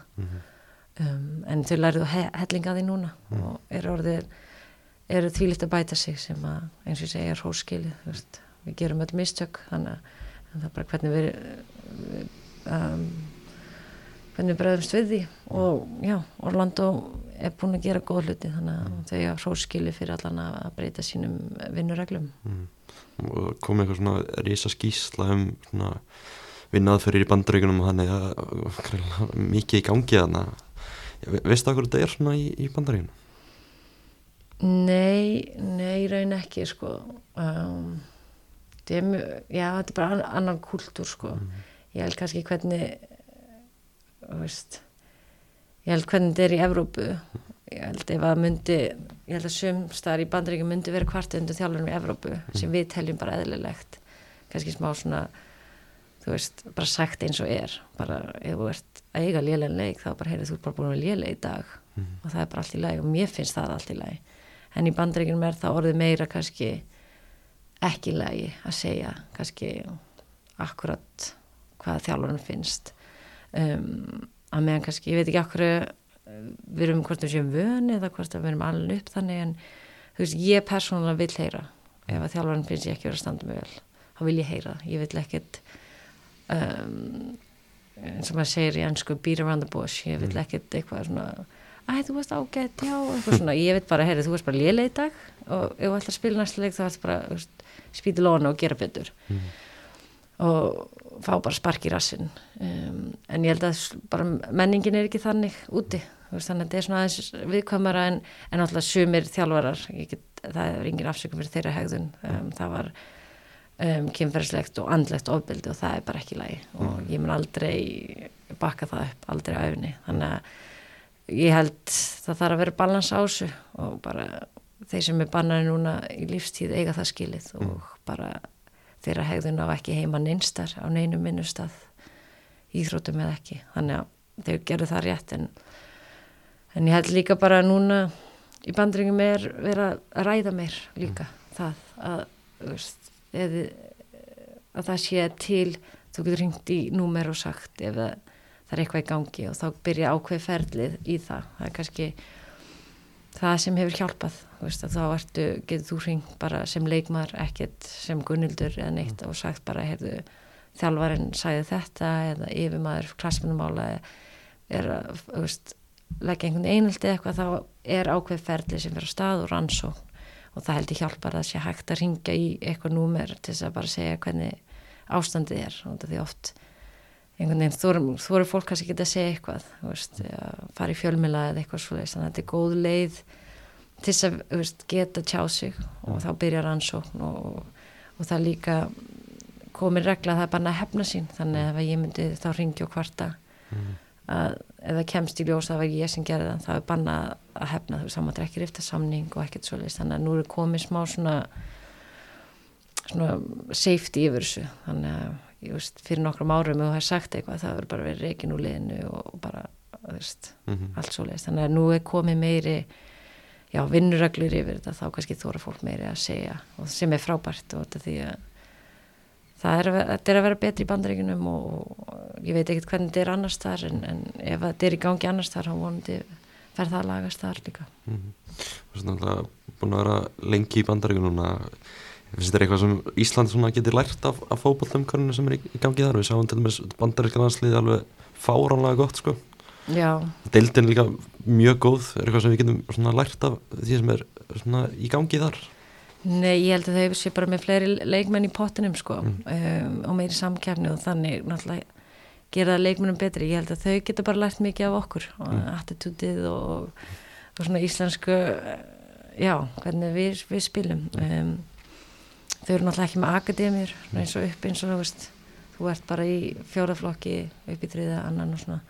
um, en þau lærðu he hellinga því núna og eru orðið eru þvílitt að bæta sig sem að eins og ég segja er hóskilið veist. við gerum öll mistök þannig að það er bara hvernig við um, hvernig við bregðumst við því. Og já, Orlando er búin að gera góð hluti þannig að þau hafa hóskilið fyrir allan að að breyta sínum vinnureglum. Mm. Og kom eitthvað svona risa skýsla um svona vinnaðferðir í bandaríkunum og þannig að mikið í gangi þannig Veistu hvað þetta er svona í, í bandaríkunum? Nei, nei, raun ekki sko. Um, þetta er mjög, já, þetta er bara ann- annan kultúr sko. Ég held kannski hvernig þú veist ég held hvernig þetta er í Evrópu. Ég held ef að myndi ég held að sumstar í bandaríkjum myndi vera kvart undir þjálfurum í Evrópu sem við teljum bara eðlilegt. Kannski smá svona þú veist, bara sagt eins og er. Bara ef þú ert að eiga lélega leik þá bara heyrðu þú ert bara búin að lélega í dag. Og það er bara allt í lagi. Og mér finnst það allt í lagi. En í bandaríkjum er það orðið meira kannski ekki í lagi að segja kannski akkurat hvað þjálfurinn finnst. Um, að meðan kannski, ég veit ekki akkur við erum hvort við séum vöni eða hvort við erum alveg upp þannig en þú veist, ég persónulega vil heyra. Ef að þjálfurinn finnst ég ekki verið að standa mig vel þá vil ég heyra, ég vil ekkert um, og maður segir í ennsku beat around the bush, ég vil ekkert eitthvað svona æ, þú varst ágætt, já, eitthvað svona. Ég veit bara, heyri, þú varst bara lélega í dag og ef þú ætlar að spila næsta leik þá ætlar bara spýti lóna og gera betur. Og fá bara spark í rassin um, en ég held að bara menningin er ekki þannig úti. Veist, þannig að þetta er svona aðeins viðkvæmara en, en alltaf sumir þjálfarar. Get, það er engin afsökum fyrir þeirra hegðun. Um, það var um, kynferðslegt og andlegt ofbeldi og það er bara ekki í lagi. Og ég mun aldrei bakka það upp, aldrei öfni þannig að ég held það þarf að vera balans á þessu og bara þeir sem er bannaði núna í lífstíð eiga það skilið og bara þeirra hegðun á ekki heima neinstar á neinum minnustaf íþrótum eða ekki. Þannig að þeir gerðu það rétt en, en ég held líka bara núna í bandringum er vera að ræða meir líka það að, veist, eði, að það sé til þú getur hringt í númer og sagt ef það, það er eitthvað í gangi og þá byrja ákveð ferlið í það. Það er kannski það sem hefur hjálpað þú veist, þá ertu, getur þú hringt bara sem leikmar, ekkert sem gunnildur eða neitt og sagt bara heyrðu, þjálfarinn sæði þetta eða yfirmaður klassmennumála er að veist, leggja einhvern einhaldi eitthvað þá er ákveð ferli sem fyrir að stað og rannsókn og það heldur hjálpar að sé hægt að ringa í eitthvað númer til þess að bara segja hvernig ástandið er. Og því oft einhvern veginn, þú eru- þú eru fólk kannski ekki að segja eitthvað, veist, að fara í fjölmila eða eitthvað svo þannig að þetta er góð leið til þess að veist, geta tjá sig og þá byrjar rannsókn og, og það líka komir regla að það er bara að hefna sín. Þannig að ef ég myndi þá ringi og kvarta að ef það kemst í ljós að það var ég sem gerði það þá er banna að hefna. Þú veist, þá maður ekki rifta samning og ekkert svoleiðis. Þannig að nú er komið smá svona svona safety yfir þessu. Þannig að ég veist, fyrir nokkrum árum ef þú hefði sagt eitthvað það verður bara verið reikin úr liðinu og bara, þú veist, Mhm. allt svoleiðis. Þannig að nú er komið meiri já, vinnureglur yfir þetta. Þá kannski þóra fólk meiri að segja og sem er frábært og þetta því að það er er að vera betri í bandaríkunum og, og ég veit ekkert hvernig þetta er annars þar en, en ef þetta er í gangi annars þar þá vonandi fer það að lagast þar líka. Þú veist náttúrulega búin að vera lengi í bandaríkunum þetta eitthvað sem Ísland getur lært af, af fótballumkörninu sem er í, í gangi þar. Við sáum til dæmis bandaríska landslið alveg fáránlega gott sko. Já, deildin er líka mjög góð. Er eitthvað sem við getum lært af því sem er í gangi þar nei, ég held að þau sé bara með fleiri leikmenn í pottinum sko um, og meiri samkjafni og þannig náttúrulega gera leikmennum betri. Ég held að þau geta bara lært mikið af okkur og attitútið og, og svona íslensku já, hvernig við, við spilum. Um, þau eru náttúrulega ekki með akademir eins og upp eins og þú veist þú ert bara í fjóraflokki upp í þriða annan og svona.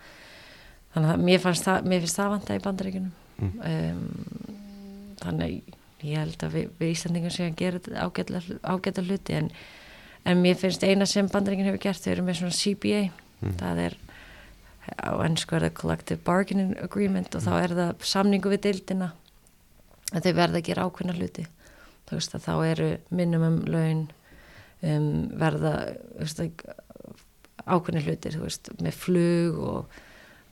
Þannig að mér, það, mér finnst það vanta í bandaríkunum um, þannig að ég held að við, við Íslandingum séum að gera ágætla hluti en, en mér finnst eina sem bandaríkun hefur gert þau eru með svona CBA það er á ennsku er það Collective Bargaining Agreement og þá er það samningu við deildina. Að þau verða að gera ákveðna hluti. Þú veist að þá eru minimum laun um, verða veist, ákveðni hlutir þú veist, með flug og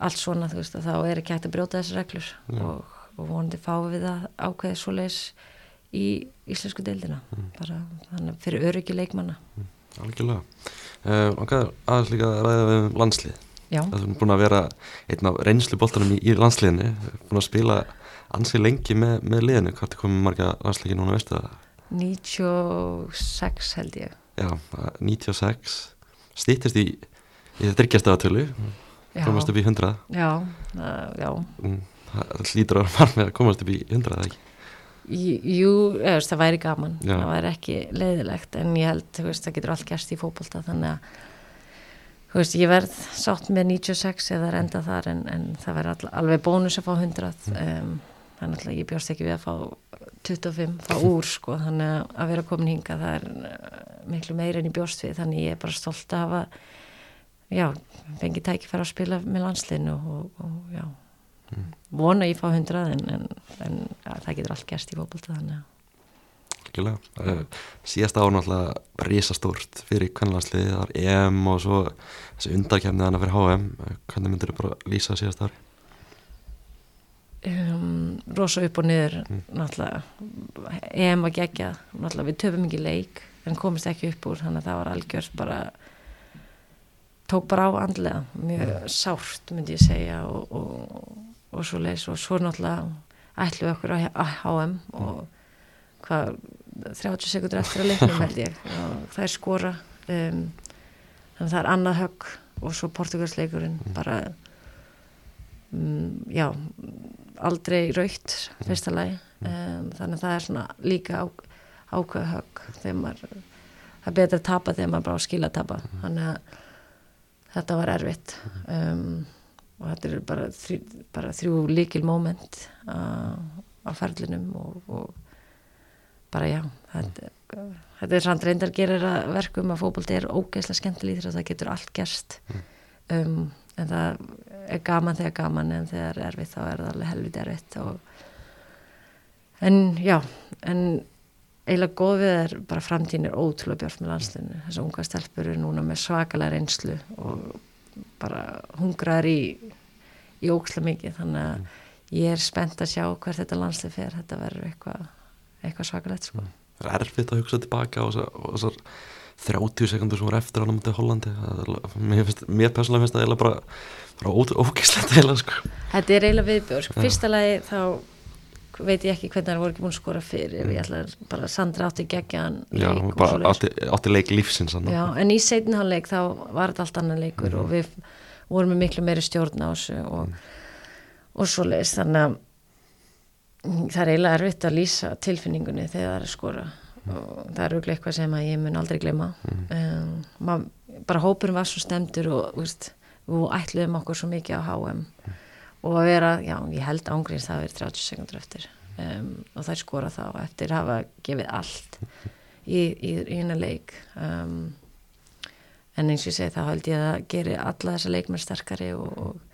allt svona þú veist að þá er ekki hægt að brjóta þessar reglur og, og vonandi fáum við að ákveði svoleiðis í íslensku deildina. Bara þannig fyrir öryggi leikmanna. Algjörlega. Uh, og hvað aðeins líka að ræða við landslið Já, það er búin að vera einn af reynslu boltanum í, í landsliðinu búin að spila ansið lengi með, með liðinu. Hvort er komið marga landsleiki núna veistu það? 96 held ég. Já, 96 stýttist í, í þetta þryggjastagatölu Já, komast upp í 100 já, uh, já. Mm, það hlýtur að var með að komast upp í 100 eða ekki? Jú, veist, það væri gaman. Já. það væri ekki leiðilegt en ég held, þú veist, það getur allt gerst í fótbolta þannig að þú veist, ég verð sátt með 96 eða enda þar en, en það all, alveg bónus að fá 100 um, þannig að ég bjóst ekki við að fá 25, fá úr sko, þannig að vera komin hinga það er uh, miklu meira en ég bjóst við þannig ég er bara stolt að hafa já, fengi tækifæra að spila með landsliðinu og, og já vona ég fá 100 en, en, en það getur allt gerst í fótbolta þannig að algjörlega. Uh, síðast ára náttúrulega risastórt fyrir kvennlandsliðið það var EM og svo þessi undakefnið hana fyrir HM hvernig myndir þú bara lýsa síðast ári um, rosa upp og niður náttúrulega. EM var gegja náttúrulega við töfum ekki leik en komist ekki upp úr þannig að það var algjörð bara tók bara á andlega. Mjög sárt myndi ég segja og, og, og svo leis og svo náttúrulega ætlu við okkur á HM og hvað 30 sekundur eftir að leiknum held ég. [laughs] Og það er skora um, þannig að það er annað högg og svo portugalsleikurinn bara um, já aldrei raukt fyrsta lagi. Um, þannig að það er svona líka á, ákveð högg þegar maður það er betra að tapa þegar maður bara á skila að tapa. Þannig að þetta var erfitt. Um, og þetta er bara, bara þrjú líkil moment á, á ferlinum og, og bara já þetta, þetta er samt reyndar gerir að verkum að fótbolti er ógeðslega skemmtilegt því að það getur allt gerst. Um, en það er gaman þegar gaman en þegar er erfitt þá er það alveg helvit erfitt og en já en eiginlega góð við er bara framtíðin er ótrúlega björn með landslinu þess að unga stelpur eru núna með svakalega reynslu og bara hungraðar í í óksla mikið þannig að ég er spennt að sjá hvert þetta landslið fer þetta verður eitthvað eitthva svakalegt sko. það er erfitt að hugsa tilbaka og þessar- og þessar 30 sekundur sem voru eftir á námandi Hollandi er- mér, finnst, mér persónulega finnst það eiginlega bara, bara ógæslegt eiginlega sko. Þetta er eiginlega viðbjörn sko. Fyrsta lagi þá veit ég ekki hvernig það voru ekki búin að skora fyrir ég ætla að bara Sandra átti geggjaðan Já, leik og bara átti, átti leik lífsins. Já, en í seinniháleik þá var þetta allt annan leikur og við vorum með miklu meiri stjórn á þessu og, og svo leiðist þannig að það er eiginlega erfitt að lýsa tilfinningunni þegar það er að skora og það er auðvitað eitthvað sem að ég mun aldrei glema um, mað, bara hópurum var svo stemdur og við ætluðum okkur svo mikið á HM og að vera, já, ég held ángriðs það að vera 30 sekundur eftir. Um, og það er skora þá eftir að hafa gefið allt í, í, í hennar leik. Um, en eins og ég segi þá held ég að það geri alla þessa leikmenn sterkari og, og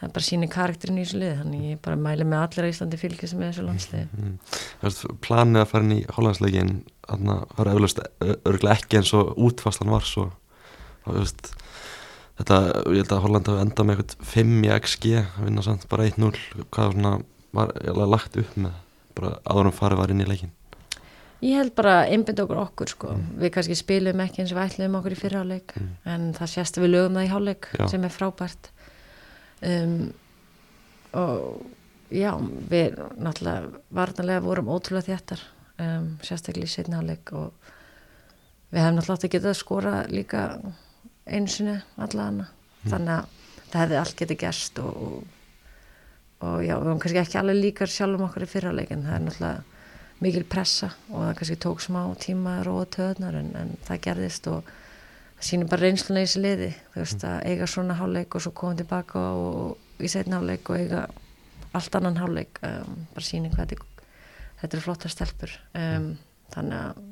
það er bara síni karakterin í þessu lið þannig ég bara mæli með allir að Íslandi fylgjast með þessu landslið mm. Veist, planið að fara inn í Hollandsleikin þannig að það var örglega ekki eins og útfastan var svo. Og, veist, þetta, ég held að Holland hafi endað með eitthvað 5 í XG að vinna samt bara 1-0 hvað svona, var lagt upp með bara áðurum farið var inn í leikin Ég held bara einbind okkur okkur sko. Mm. við kannski spilum ekki eins og ætlum okkur í fyrirháleik mm. en það sést að við lögum það í háleik sem er frábært. Um, og já við náttúrulega varnarlega vorum ótrúlega þjættar um, sérstaklega í setna háleik og við hefum náttúrulega átt að geta að skora líka einsinu allavega. Mm. þannig að það hefði allt getið gerst og, og, og já, við höfum kannski ekki alveg líkar sjálfum okkur í fyrirháleik en það er náttúrulega mikil pressa og það kannski tók smá tíma að róa töðnar en, en það gerðist og það sýnir bara reynsluna í þessi liði. Þú veist að eiga svona háleik og svo koma tilbaka og í setna háleik og eiga allt annan háleik um, bara sýnir hvað þetta, þetta er flotta stelpur. Um, þannig að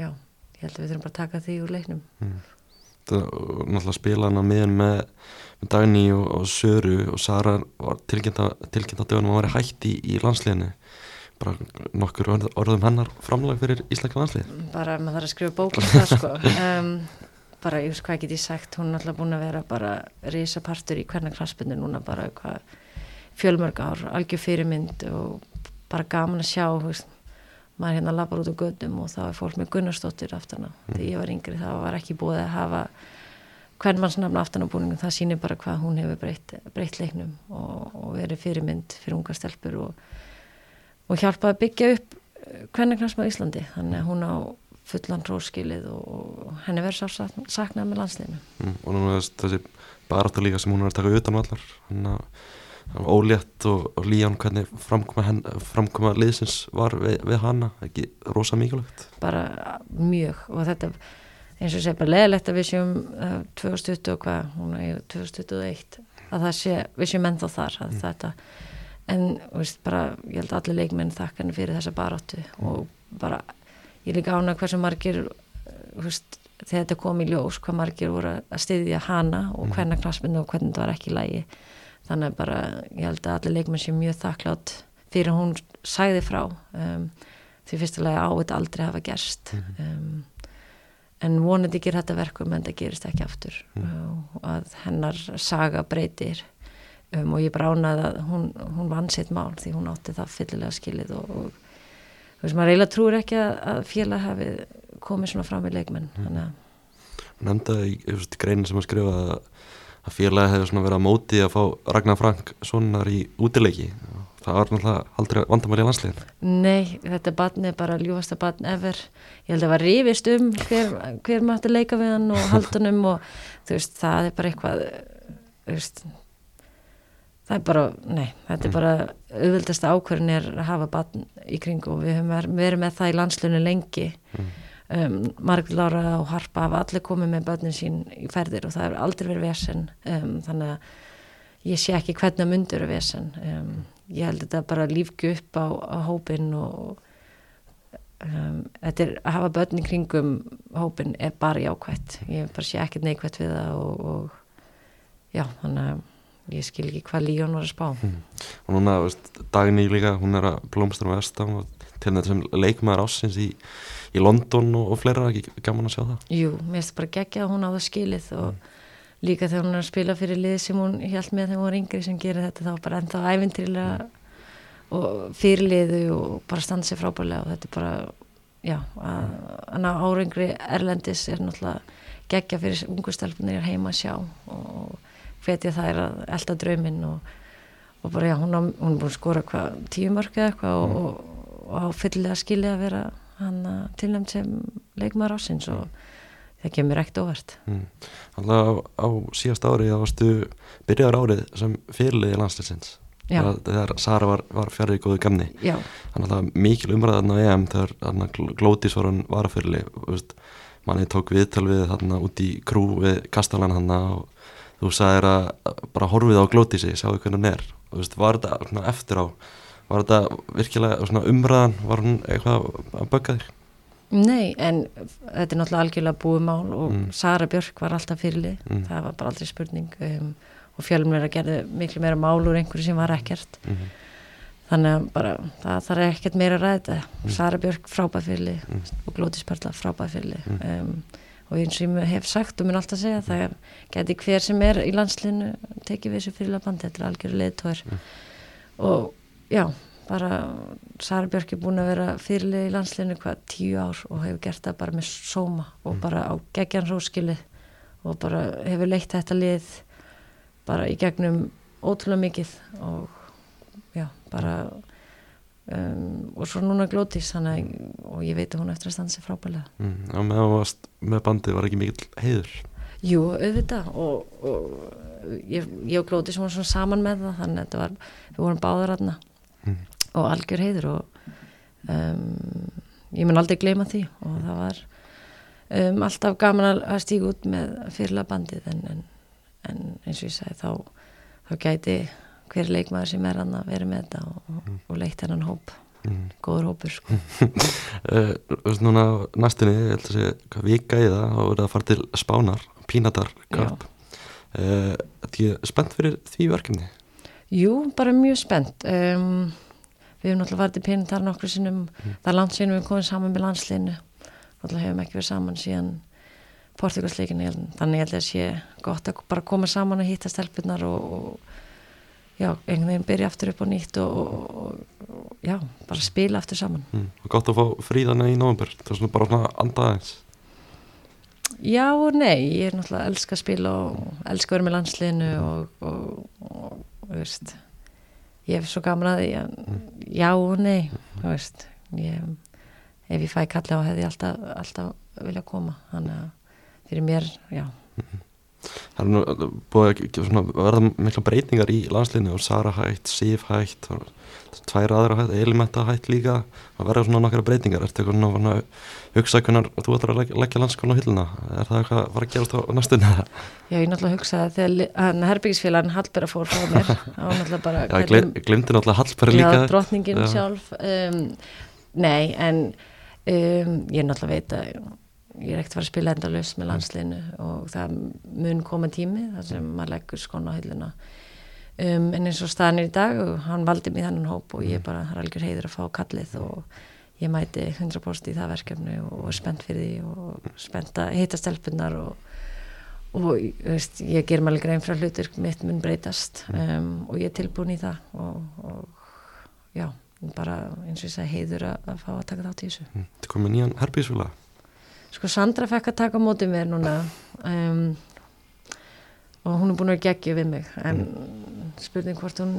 já, ég held að við þurfum bara að taka því úr leiknum. Mm. Það er náttúrulega spilaðan að miðan með, með Dagni og, og Söru og Sara var tilkynnt á dögunum að var hætti í, í landsliðinu. Bara nokkur orðum hennar framlag fyrir Ísleika landslið bara maður þarf að skrifa bókum það sko. [laughs] Um, bara ég veist hvað get ég sagt? Hún er alltaf búin að vera bara risapartur í hvernig klaspinu núna bara hvað fjölmörg ár, algjör fyrirmynd og bara gaman að sjá veist, maður hérna lapar út á gödum og þá er fólk með Gunnarsdóttir aftana mm. þegar ég var yngri þá var ekki búið að hafa hvern mannsnafn aftan á búningum. Það sýnir bara hvað hún hefur breytt, breytt leiknum og, og verið fyrirmynd fyrir unga stelpur og og hjálpaði að byggja upp hvernig knasma Íslandi. Þannig að hún á fullan róskilið og henni verður sá saknað með landsleginu mm, og núna þessi baráttu líka sem hún var að taka utan allar. Hann að ólétt og, og líjan hvernig framkoma, henn, framkoma liðsins var við, við hana ekki rosa mikilvægt bara mjög og þetta eins og sé bara leðilegt að við séum uh, 2020 og hvað, hún er 2021 að það sé, við séum ennþá þar að mm. þetta en veist, bara, ég held að allir leikmenn þakka henni fyrir þessa baróttu og bara, ég líka ána hversu margir veist, þegar þetta kom í ljós, hvað margir voru að styðja hana og mhm. hvernig knasminu og hvernig þetta var ekki lægi þannig að bara, ég held að allir leikmenn sé mjög þakklátt fyrir að hún sæði frá um, því fyrstulega á þetta aldrei hafa gerst mhm. um, en vonandi ger þetta verkum en það gerist ekki aftur mm. og að hennar saga breytir um, og ég bránaði að hún, hún vann sitt mál því hún átti það fyllilega skilið og, og þú veist maður eiginlega trúir ekki að, að félag hafi komið svona fram í leikmenn mm. Hún nefndaði í, í greinin sem að skrifa að, að félag hefði svona verið að móti að fá Ragnar Frank svonar í útileiki. Það var náttúrulega aldrei vandamæli í landslegin Nei, þetta barn er bara ljúfasta barn ever, ég held að það var rífist um hver, hver maður ætti að leika við hann og haldunum og þú veist, það er bara eitthvað veist það er bara, nei, þetta er bara auðvöldasta ákverðin er að hafa batn í kring og við höfum verið með það í landslunni lengi. Mm. Um, Margir Lára og Harpa hafa allir komið með batnin sín í ferðir og það hefur aldrei verið vesen. Um, þannig að ég sé ekki hvernig að mundur er vesen. Um, ég held þetta bara lífgu upp á, á hópin og um, þetta er að hafa börn í kringum hópin er bara jákvætt. Ég bara sé ekkert neikvætt við það og, og já, þannig að ég skil ekki hvað Líón var að spá. Mm. og núna, veist, Dagný líka hún er að blómstur á vestam til þetta sem leikmaður ásins í, í London og, og fleira, ekki gaman að sjá það Jú, mér finnst bara geggja að hún á það skilið og mm. líka þegar hún er að spila fyrir lið sem hún held með þegar hún var yngri sem gerir þetta þá bara ennþá ævintrilega mm. og fyrirliðu og bara standa sér frábærlega og þetta er bara já, að, að árengri Erlendis er náttúrulega geggja fyrir ungustelpunir heima að sjá og hvetja þær að elda drauminn og, og bara já, hún, er búin að skora hvað tíumörk eða eitthvað mm. og, og, og á fyllilega skilja að vera hann tilnæmt sem leikmar ásins og mm. það kemur ekkert óvert mm. Alltaf á, á síðast ári þá varstu byrjaður árið sem fyrirliði landsleisins þegar Sara var, var fjárið í góðu gamni. Þannig að mikil umræðan á EM þegar Glótis var hann varafyrirli manni tók viðtal við þarna út í krú við Kastalan hann og þú sagðir að bara horfið á glóti sig, sjáu hvernig hún er. Og var þetta eftir á var þetta virkilega umræðan var hún eitthvað að bögga þér? Nei, en þetta er náttúrulega algjörlega búið mál og mm. Sara Björk var alltaf fyrirlið, mm. það var bara aldrei spurning um, og fjölumleira gerði miklu meira mál úr einhverju sem var ekkert mm þannig að bara það þarf ekkert meira að ræða Mm. Sara Björk frábæðfyrli Mm. og Glótis Perla frábæðfyrli Mm. um, og eins og ég hef sagt og mun alltaf segja það geti hver sem er í landslinu tekið við þessu fyrirlabandi, þetta er algjörðu leðtóður Mm. og já bara Sara Björk er búin að vera fyrirlið í landslinu hvað tíu ár og hefur gert það bara með sóma og Mm. bara á geggjan róskilið og bara hefur leitt þetta lið bara í gegnum ótrúlega mikið og já, bara um, og svo núna glótis að, og ég veit að hún eftir að standa sér frábælega mm. Já, með, varst, með bandið var ekki mikill heiður Jú, auðvitað og, og ég, ég og glótis vorum svona saman með það þannig að þetta var, við vorum báður aðna mm. og algjör heiður og um, ég mun aldrei gleyma því og það var um, alltaf gaman að- stíga út með fyrirlega bandið en, en, en eins og ég sagði þá, þá gæti hver leikmaður sem er hann að vera með þetta og, og, og leitt hennan hóp mm. góður hópur sko. [laughs] uh, Núna næstunni, ég held að sé hvað vika í það, verður það að fara til Spánar Pínatar Cup uh, Þetta er spennt fyrir því verkefni Jú, bara mjög spennt. Um, við hefum náttúrulega farið til Pínatar nokkru sinnum, það er langt sinnum við komum saman með landsliðinu. Náttúrulega hefum ekki verið saman síðan Portugalsleikinu, þannig ég held að sé gott að bara koma saman og hitta stelpunar og, og já, einhvern veginn byrja aftur upp á nýtt og, og, og já, bara spila aftur saman. Mm. og Gott að fá fríðana í november Það er svona bara svona andaðins Já og nei, ég er náttúrulega elska að spila og elska að vera með landsliðinu og, og, og, og veist, ég hef svo gaman að því að já og nei, veist, ég, ef ég fæ kalli á hefði ég alltaf, alltaf vilja koma, þannig að fyrir mér, já, Það er nú búið að verða mikla breytingar í landslinu og Sara hætt, Sif hætt og tvær aðra hætt, Elimetta hætt líka það verða svona nokkara breytingar Ertu eitthvað svona að hugsa hvernig þú ætlar að leggja, leggja landskóla á hylluna Er það eitthvað að fara að gerast á næstunni? [laughs] já, ég náttúrulega hugsaði þegar herbyggisfélagin Hallberg fór frá mér, [laughs] Já, ég glemdi náttúrulega Hallberg líka Já, drottningin Já. sjálf um, Nei, en um, ég náttúrulega veit að ég er ekkert að fara að spila endalaust með landsliðinu og það mun koma tími þar sem maður leggur skona á hylluna um, en eins og staðan er í dag og hann valdi mig þannig hóp og ég bara har algjör heiður að fá kallið og ég mæti 100% í það verkefni og er spennt fyrir því og spennt að hitta stelpunar og og veist, ég ger maður grein frá hlutur mitt mun breytast um, og ég er tilbúin í það og, og já, bara eins og ég segi heiður að, að fá að taka þátt í þessu. Mm, Þetta komið nýjan herbísvila sko Sandra fekk að taka á móti mér núna um, og hún er búin að geggju við mig en spurning hvort hún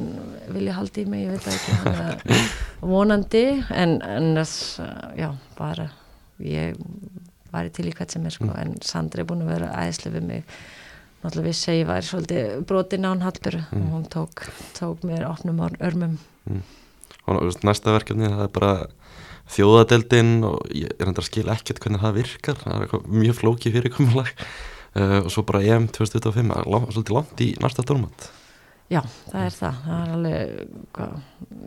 vilja haldi í mig, ég veit ekki. Vonandi en, en þess, já, bara ég væri til í hvert sem er sko, en Sandra er búin að vera æðislega við mig. Náttúrulega vissi að ég væri svolítið brotin á hann Hallbjörg og hún tók, tók mér opnum örmum. Og þú veist, næsta verkefni það er bara þjóðadeldin og ég er endur að skila ekkert hvernig það virkar. Það er mjög flókið fyrirkomulag. Uh, og svo bara EM 2025 það er lang, svolítið langt í næsta dórmat Já, það er það, það er alveg, hvað,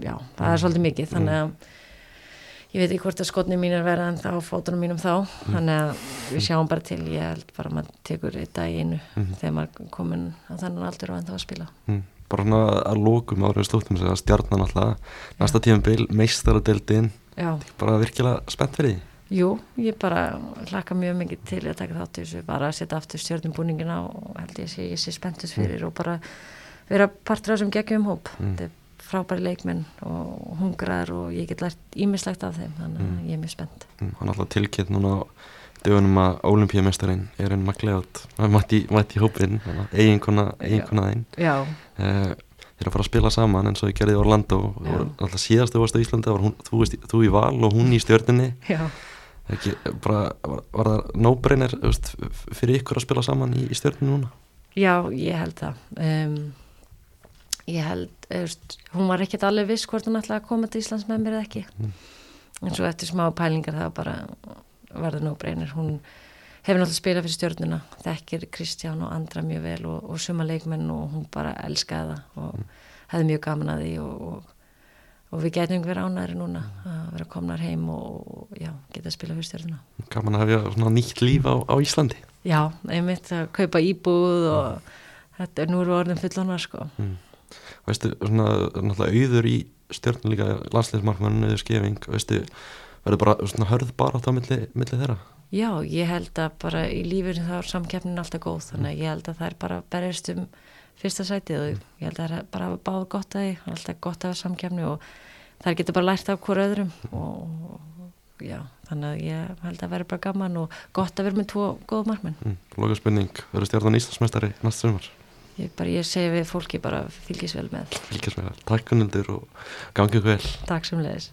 já, það er svolítið mikið, þannig að ég veit ekki hvort að skotni mín er verða en þá fótunum mínum þá, þannig að við sjáum bara til, ég held bara að maður tekur dag í einu þegar maður komin á þannig aldur og ennþá að spila. mm. bara svona að lókum árið slúttum sem að stjarnan alltaf næsta tímabil, meistaradeldin Já, bara virkilega spennt fyrir því? Jú, ég bara hlakka mjög mikið til að taka þátt í þessu, bara að setja aftur stjórnbúningina og held ég sé, ég sé spenntus fyrir og bara vera partur af þessum geggjum hóp. Þetta er frábæri leikmenn og hungraðar og ég get lært ímislegt af þeim, þannig að ég er mjög spennt. mm. hann alltaf tilkynnt núna á dögunum að olimpíamestarinn er enn maklegátt mætti í hópin, eiginkona þeim Já, uh, þeir eru að fara að spila saman eins og ég gerði í Orlando og alltaf síðast þú varst á Íslandi var hún, þú, veist, þú í val og hún í stjörninni ekki, bara, var, var það veist, f- fyrir ykkur að spila saman í, í stjörninni núna Já, ég held það. Um, ég held, eðust, hún var ekkert alveg viss hvort hún ætlaði að koma til Íslands með mér eða ekki. En svo eftir smá pælingar það bara var það no-brainer. Hún hefur náttúrulega spilað fyrir stjórnuna, þekkir Kristján og andra mjög vel og, og suma leikmenn og hún bara elskaði það og hefði mjög gaman að því og, og, og við getum verið ánæri núna að vera komnar heim og, já, geta spilað fyrir stjórnuna. gaman að hefja svona nýtt líf á, á Íslandi. Já, einmitt að kaupa íbúð og þetta er nú eru orðin fullónar sko. Mm. veistu, svona náttúrulega auður í stjórnum líka landsleismarkmann eða skefing, veistu verður bara svona hörð bara á það milli, milli þeirra Já, ég held að bara í lífinu þá er samkeppnin alltaf góð þannig að ég held að það er bara berjast um fyrsta sætið og ég held að það er bara báð gott að því, alltaf gott að hafa samkeppni og það getur bara lært af hver öðrum og, og já, þannig að ég held að vera bara gaman og gott að vera með tvo góð markmenn. Mm, Loka spurning, verður stjórnan Íslandsmeistari næsta sömur? Ég, bara, ég segi við fólki bara fylgjast vel með. Fylgjast vel, takk unnildur og gangið vel. Takk sem leiðis.